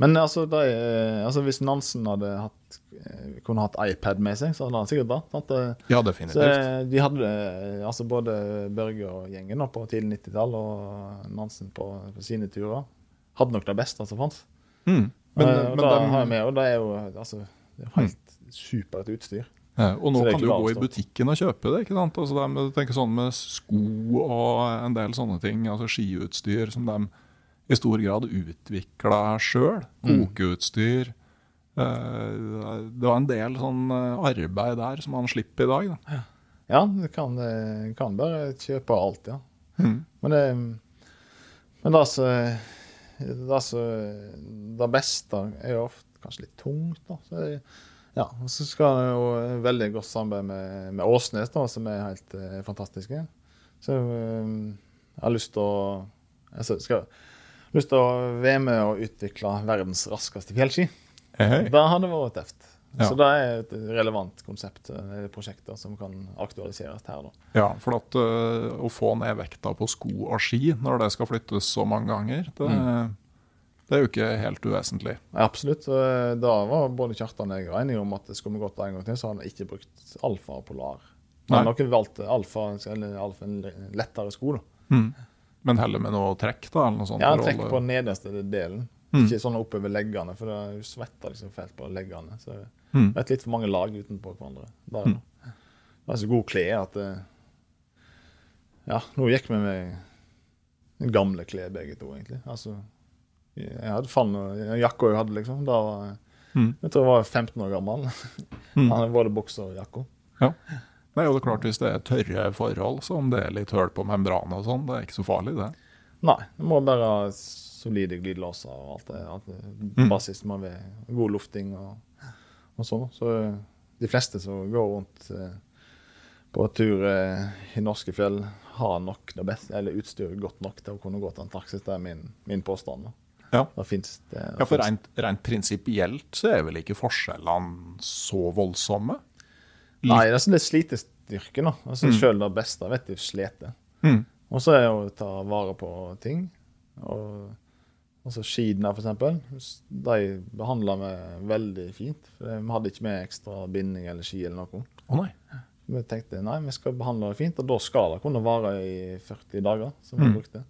Men altså, de, eh, altså hvis Nansen hadde hatt, eh, kunne hatt iPad med seg, så hadde han sikkert det. Sant? Ja, definitivt. Så de hadde altså både Børge og gjengen på tidlig 90-tall og Nansen på, på sine turer hadde nok det beste som fantes. Mm. Men, Eh, og men da, den, har jeg med, og det er jo altså, det er helt helt supert utstyr. Ja, og nå kan du jo gå i butikken og kjøpe det. ikke sant? Altså de, tenker sånn Med sko og en del sånne ting, altså skiutstyr som de i stor grad utvikla sjøl. Mm. Kokeutstyr. Eh, Det var en del sånn eh, arbeid der som man slipper i dag. Da. Ja, du kan, eh, kan bare kjøpe alt, ja. Mm. Men det, men det som det, så, det beste er jo ofte kanskje litt tungt. da. Så, ja, og så skal det jo veldig godt samarbeid med, med Åsnes, da, som er helt eh, fantastiske. Så eh, jeg har lyst til å jeg skal, lyst til å være med og utvikle verdens raskeste fjellski. Hey, hey. Det hadde vært tøft. Ja. Så det er et relevant konsept, eh, prosjekt som kan aktualiseres her. da. Ja, for at eh, å få ned vekta på sko og ski når det skal flyttes så mange ganger, det, Mm. det er jo ikke helt uvesentlig. Ja, absolutt. Eh, Da var både Kjartan og jeg enige om at det skulle vi gått en gang til, så hadde vi ikke brukt alfa og polar. Nei. Men noen valgte alfa, eller alfa en lettere sko. da. Mm. Men heller med noe trekk, da? eller noe sånt? Ja, trekk på den nederste delen. Mm. Ikke sånn oppover leggene, for du svetter liksom fælt på leggene. Så Mm. det er litt for mange lag utenpå hverandre. Det er, Mm. det er så gode klær at det, Ja, nå gikk vi med gamle klær begge to, egentlig. Altså, jeg hadde faen og jakka jeg hadde, liksom. Da var Mm. Jeg tror jeg var 15 år gammel. Mm. Han hadde både bukser og Jakko. Nei, og det er klart Hvis det er tørre forhold, så om det er litt hull på membranen og sånn, det er ikke så farlig, det. Nei, Det må bare solide glidelåser og alt det. Alt det. Mm. Basis man vil god lufting og, og sånn. Så de fleste som går rundt eh, på tur eh, i norske fjell, har nok det beste, eller utstyret godt nok til å kunne gå til Antarktis. Det er min, min påstand. da. Ja. Det Ja, For rent, rent prinsipielt så er vel ikke forskjellene så voldsomme? Nei, det er sånn litt slitestyrke, da. Altså, Mm. Selv det beste vet du sliter. Mm. Og så er det å ta vare på ting. Og altså skidene, eksempel. De behandla vi veldig fint. For Vi hadde ikke med ekstra binding eller ski eller noe. Å nei. Vi tenkte nei, vi skal behandle det fint, og da skal det kunne vare i 40 dager. som vi Mm. brukte.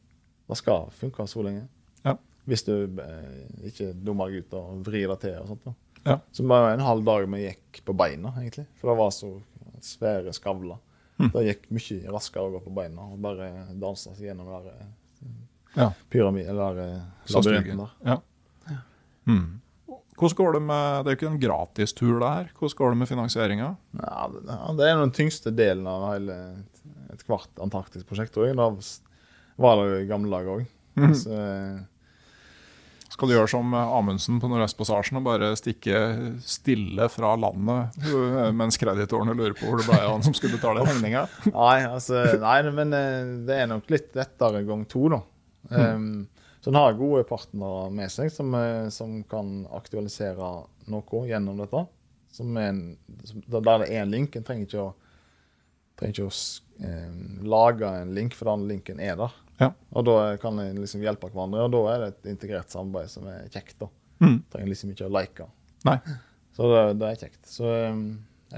Det skal funke så lenge. Ja. Hvis du eh, ikke dummer deg ut og vrir det til. og sånt. Da. Ja. Så det var en halv dag vi gikk på beina, egentlig. For det var så svære skavler. Mm. Det gikk mye raskere å gå på beina og bare danse seg gjennom det Ja. eh, pyramid, eller eh, labyrinten der. Ja. Mm. Hvordan går det med Det er jo ikke en gratistur, det her. Hvordan går det med finansieringa? Ja, det, er den tyngste delen av hele et kvart Antarktis-prosjekt, tror jeg. Da var det jo i gamle dager òg. Mhm. Så eh, Skal du gjøre som Amundsen på Nordvestpassasjen og bare stikke stille fra landet øh, mens kreditorene lurer på hvor det ble av han som skulle betale regninga? Nei, altså, nei, men eh, det er nok litt lettere gang to, da. Um, så en har gode partnere med seg som, eh, som kan aktualisere noe gjennom dette. Som er en, der det er en link. En trenger ikke å trenger ikke å eh, lage en link, for den linken er der. Ja. Og da kan en liksom hjelpe hverandre, og da er det et integrert samarbeid som er kjekt. da. Mm. Trenger liksom ikke å like. Nei. Så det, det er kjekt. Så um,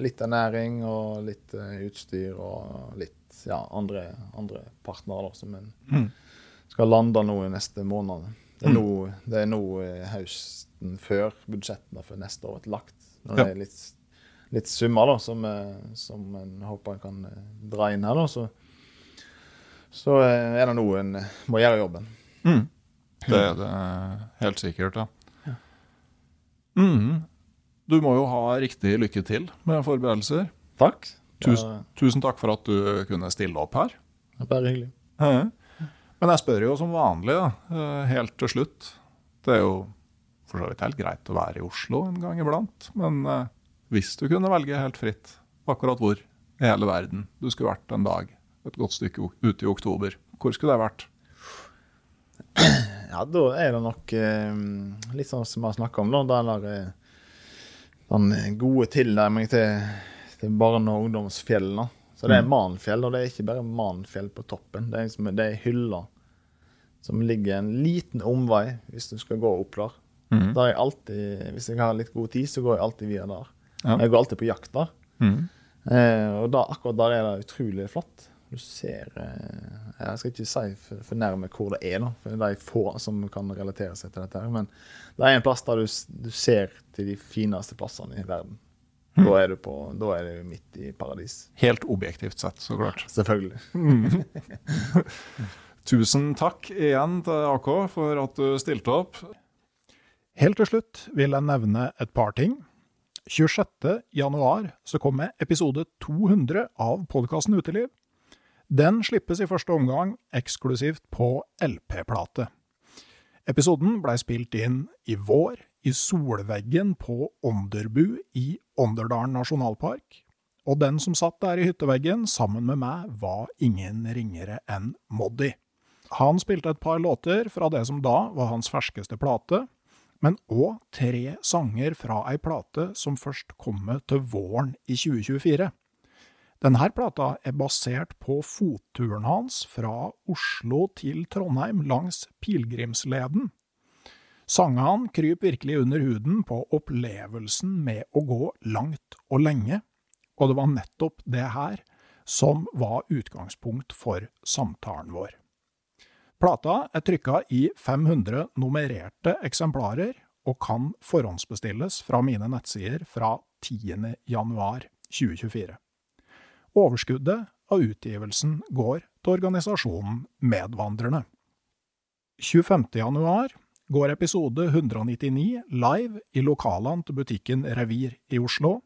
litt ernæring og litt uh, utstyr og litt ja, andre, andre partnere da, som en Mm. Skal lande nå i neste måned. Det er Mm. nå, det er nå eh, høsten før budsjettene for neste år er lagt. Når det er litt, litt summer da, som, eh, som en håper en kan eh, dra inn her, da, så, så er det nå en må gjøre jobben. Mm. Det er det helt sikkert, ja. Mm. Du må jo ha riktig lykke til med forberedelser. Takk. Tusen, tusen takk for at du kunne stille opp her. Er bare hyggelig. Ja. Men jeg spør jo som vanlig, da, eh, helt til slutt. Det er jo for så vidt helt greit å være i Oslo en gang iblant, men eh, hvis du kunne velge helt fritt akkurat hvor i hele verden du skulle vært en dag, et godt stykke ute i oktober, hvor skulle det vært? Ja, da er det nok eh, litt sånn som vi har snakka om, da. Der den gode tilnærming til, til barne- og ungdomsfjellene. Så det er Manfjell, og det er ikke bare Manfjell på toppen. Det er, liksom, det er hylla som ligger en liten omvei hvis du skal gå opp der. Mm. Der er jeg alltid, Hvis jeg har litt god tid, så går jeg alltid via der. Ja. Jeg går alltid på jakt der. Mm. Eh, og da, akkurat der er det utrolig flott. Du ser eh, Jeg skal ikke si for, for nærme hvor det er, da, for det er få som kan relatere seg til dette. her, Men det er en plass der du, du ser til de fineste plassene i verden. Da er du på, da er du midt i paradis. Helt objektivt sett, så klart. Selvfølgelig. Tusen takk igjen til AK for at du stilte opp. Helt til slutt vil jeg nevne et par ting. 26. januar så kommer episode 200 av podkasten Uteliv. Den slippes i første omgang eksklusivt på LP-plate. Episoden blei spilt inn i vår i solveggen på Ånderbu i Ånderdalen nasjonalpark. Og den som satt der i hytteveggen sammen med meg, var ingen ringere enn Moddi. Han spilte et par låter fra det som da var hans ferskeste plate, men òg tre sanger fra ei plate som først kommer til våren i 2024. Denne plata er basert på fotturen hans fra Oslo til Trondheim langs pilegrimsleden. Sangene kryper virkelig under huden på opplevelsen med å gå langt og lenge, og det var nettopp det her som var utgangspunkt for samtalen vår. Plata er trykka i 500 nummererte eksemplarer og kan forhåndsbestilles fra mine nettsider fra 10. januar 2024. Overskuddet av utgivelsen går til organisasjonen Medvandrerne. 25. januar går episode 199 live i lokalene til butikken Revir i Oslo.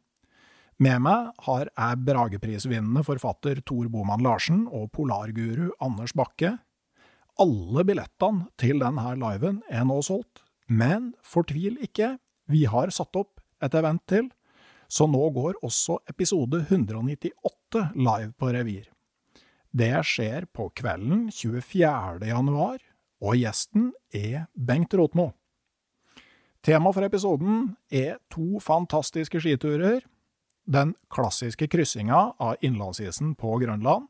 Med meg har jeg Brageprisvinnende forfatter Tor Boman Larsen og polarguru Anders Bakke. Alle billettene til denne liven er nå solgt, men fortvil ikke, vi har satt opp et event til, så nå går også episode 198 live på Revir. Det skjer på kvelden 24. januar, og gjesten er Bengt Rotmo. Tema for episoden er to fantastiske skiturer, den klassiske kryssinga av innlandsisen på Grønland,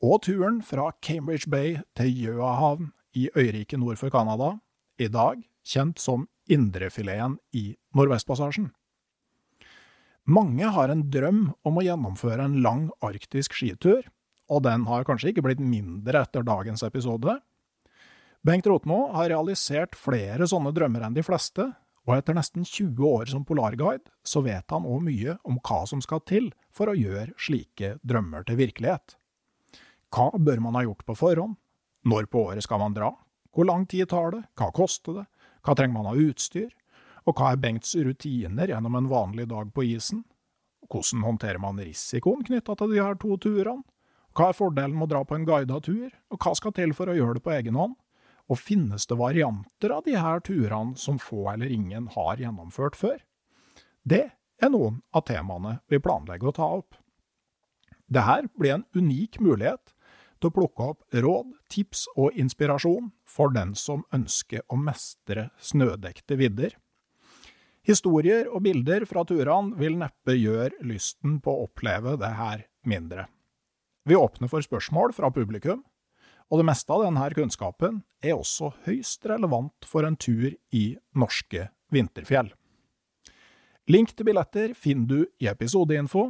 og turen fra Cambridge Bay til Gjøahavn i øyriket nord for Canada, i dag kjent som Indrefileten i Nordvestpassasjen. Mange har en drøm om å gjennomføre en lang arktisk skitur, og den har kanskje ikke blitt mindre etter dagens episode. Bengt Rotmo har realisert flere sånne drømmer enn de fleste, og etter nesten 20 år som polarguide, så vet han òg mye om hva som skal til for å gjøre slike drømmer til virkelighet. Hva bør man ha gjort på forhånd? Når på året skal man dra? Hvor lang tid tar det? Hva koster det? Hva trenger man av utstyr? Og hva er Bengts rutiner gjennom en vanlig dag på isen? Hvordan håndterer man risikoen knytta til de her to turene? Hva er fordelen med å dra på en guida tur, og hva skal til for å gjøre det på egen hånd? Og finnes det varianter av de her turene som få eller ingen har gjennomført før? Det er noen av temaene vi planlegger å ta opp. Dette blir en unik mulighet til å plukke opp råd, tips og inspirasjon for den som ønsker å mestre snødekte vidder. Historier og bilder fra turene vil neppe gjøre lysten på å oppleve det her mindre. Vi åpner for spørsmål fra publikum, og det meste av denne kunnskapen er også høyst relevant for en tur i norske vinterfjell. Link til billetter finner du i episodeinfo.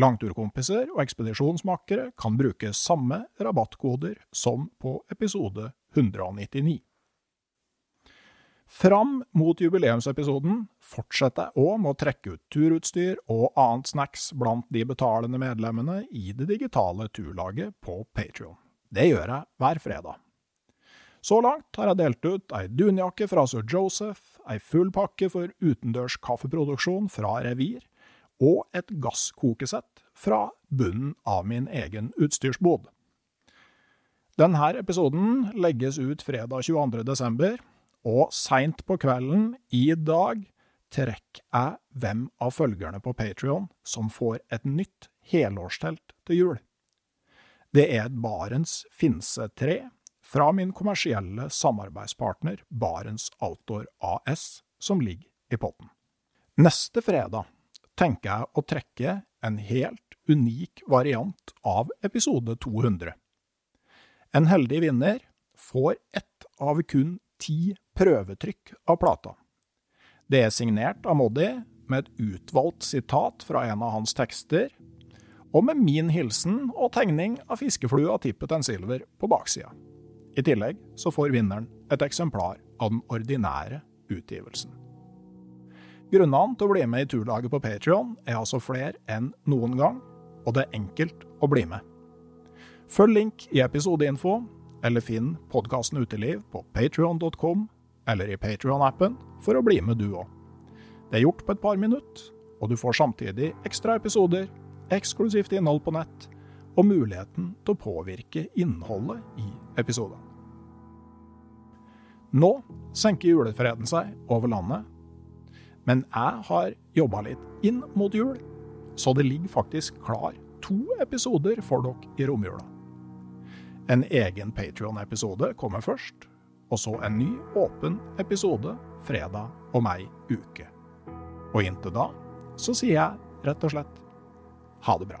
Langturkompiser og ekspedisjonsmakere kan bruke samme rabattkoder som på episode 199. Fram mot jubileumsepisoden fortsetter jeg òg med å trekke ut turutstyr og annet snacks blant de betalende medlemmene i det digitale turlaget på Patrion. Det gjør jeg hver fredag. Så langt har jeg delt ut ei dunjakke fra sir Joseph, ei full pakke for utendørs kaffeproduksjon fra Revir, og et gasskokesett fra bunnen av min egen utstyrsbod. Denne episoden legges ut fredag 22. desember, og seint på kvelden i dag trekker jeg hvem av følgerne på Patrion som får et nytt helårstelt til jul. Det er et Barents Finse 3 fra min kommersielle samarbeidspartner Barents Outdoor AS, som ligger i potten. Neste fredag tenker jeg å trekke en helt unik variant av episode 200. En heldig vinner får ett av kun ti prøvetrykk av plata. Det er signert av Moddi med et utvalgt sitat fra en av hans tekster, og med min hilsen og tegning av fiskeflua tippet en silver på baksida. I tillegg så får vinneren et eksemplar av den ordinære utgivelsen. Grunnene til å bli med i turlaget på Patrion er altså flere enn noen gang, og det er enkelt å bli med. Følg link i episodeinfo, eller finn podkasten Uteliv på patrion.com eller i Patrion-appen for å bli med du òg. Det er gjort på et par minutter, og du får samtidig ekstra episoder, eksklusivt innhold på nett og muligheten til å påvirke innholdet i episoden. Nå senker julefreden seg over landet, men jeg har jobba litt inn mot jul, så det ligger faktisk klar to episoder for dere i romjula. En egen Patrion-episode kommer først, og så en ny åpen episode fredag om ei uke. Og inntil da så sier jeg rett og slett ha det bra.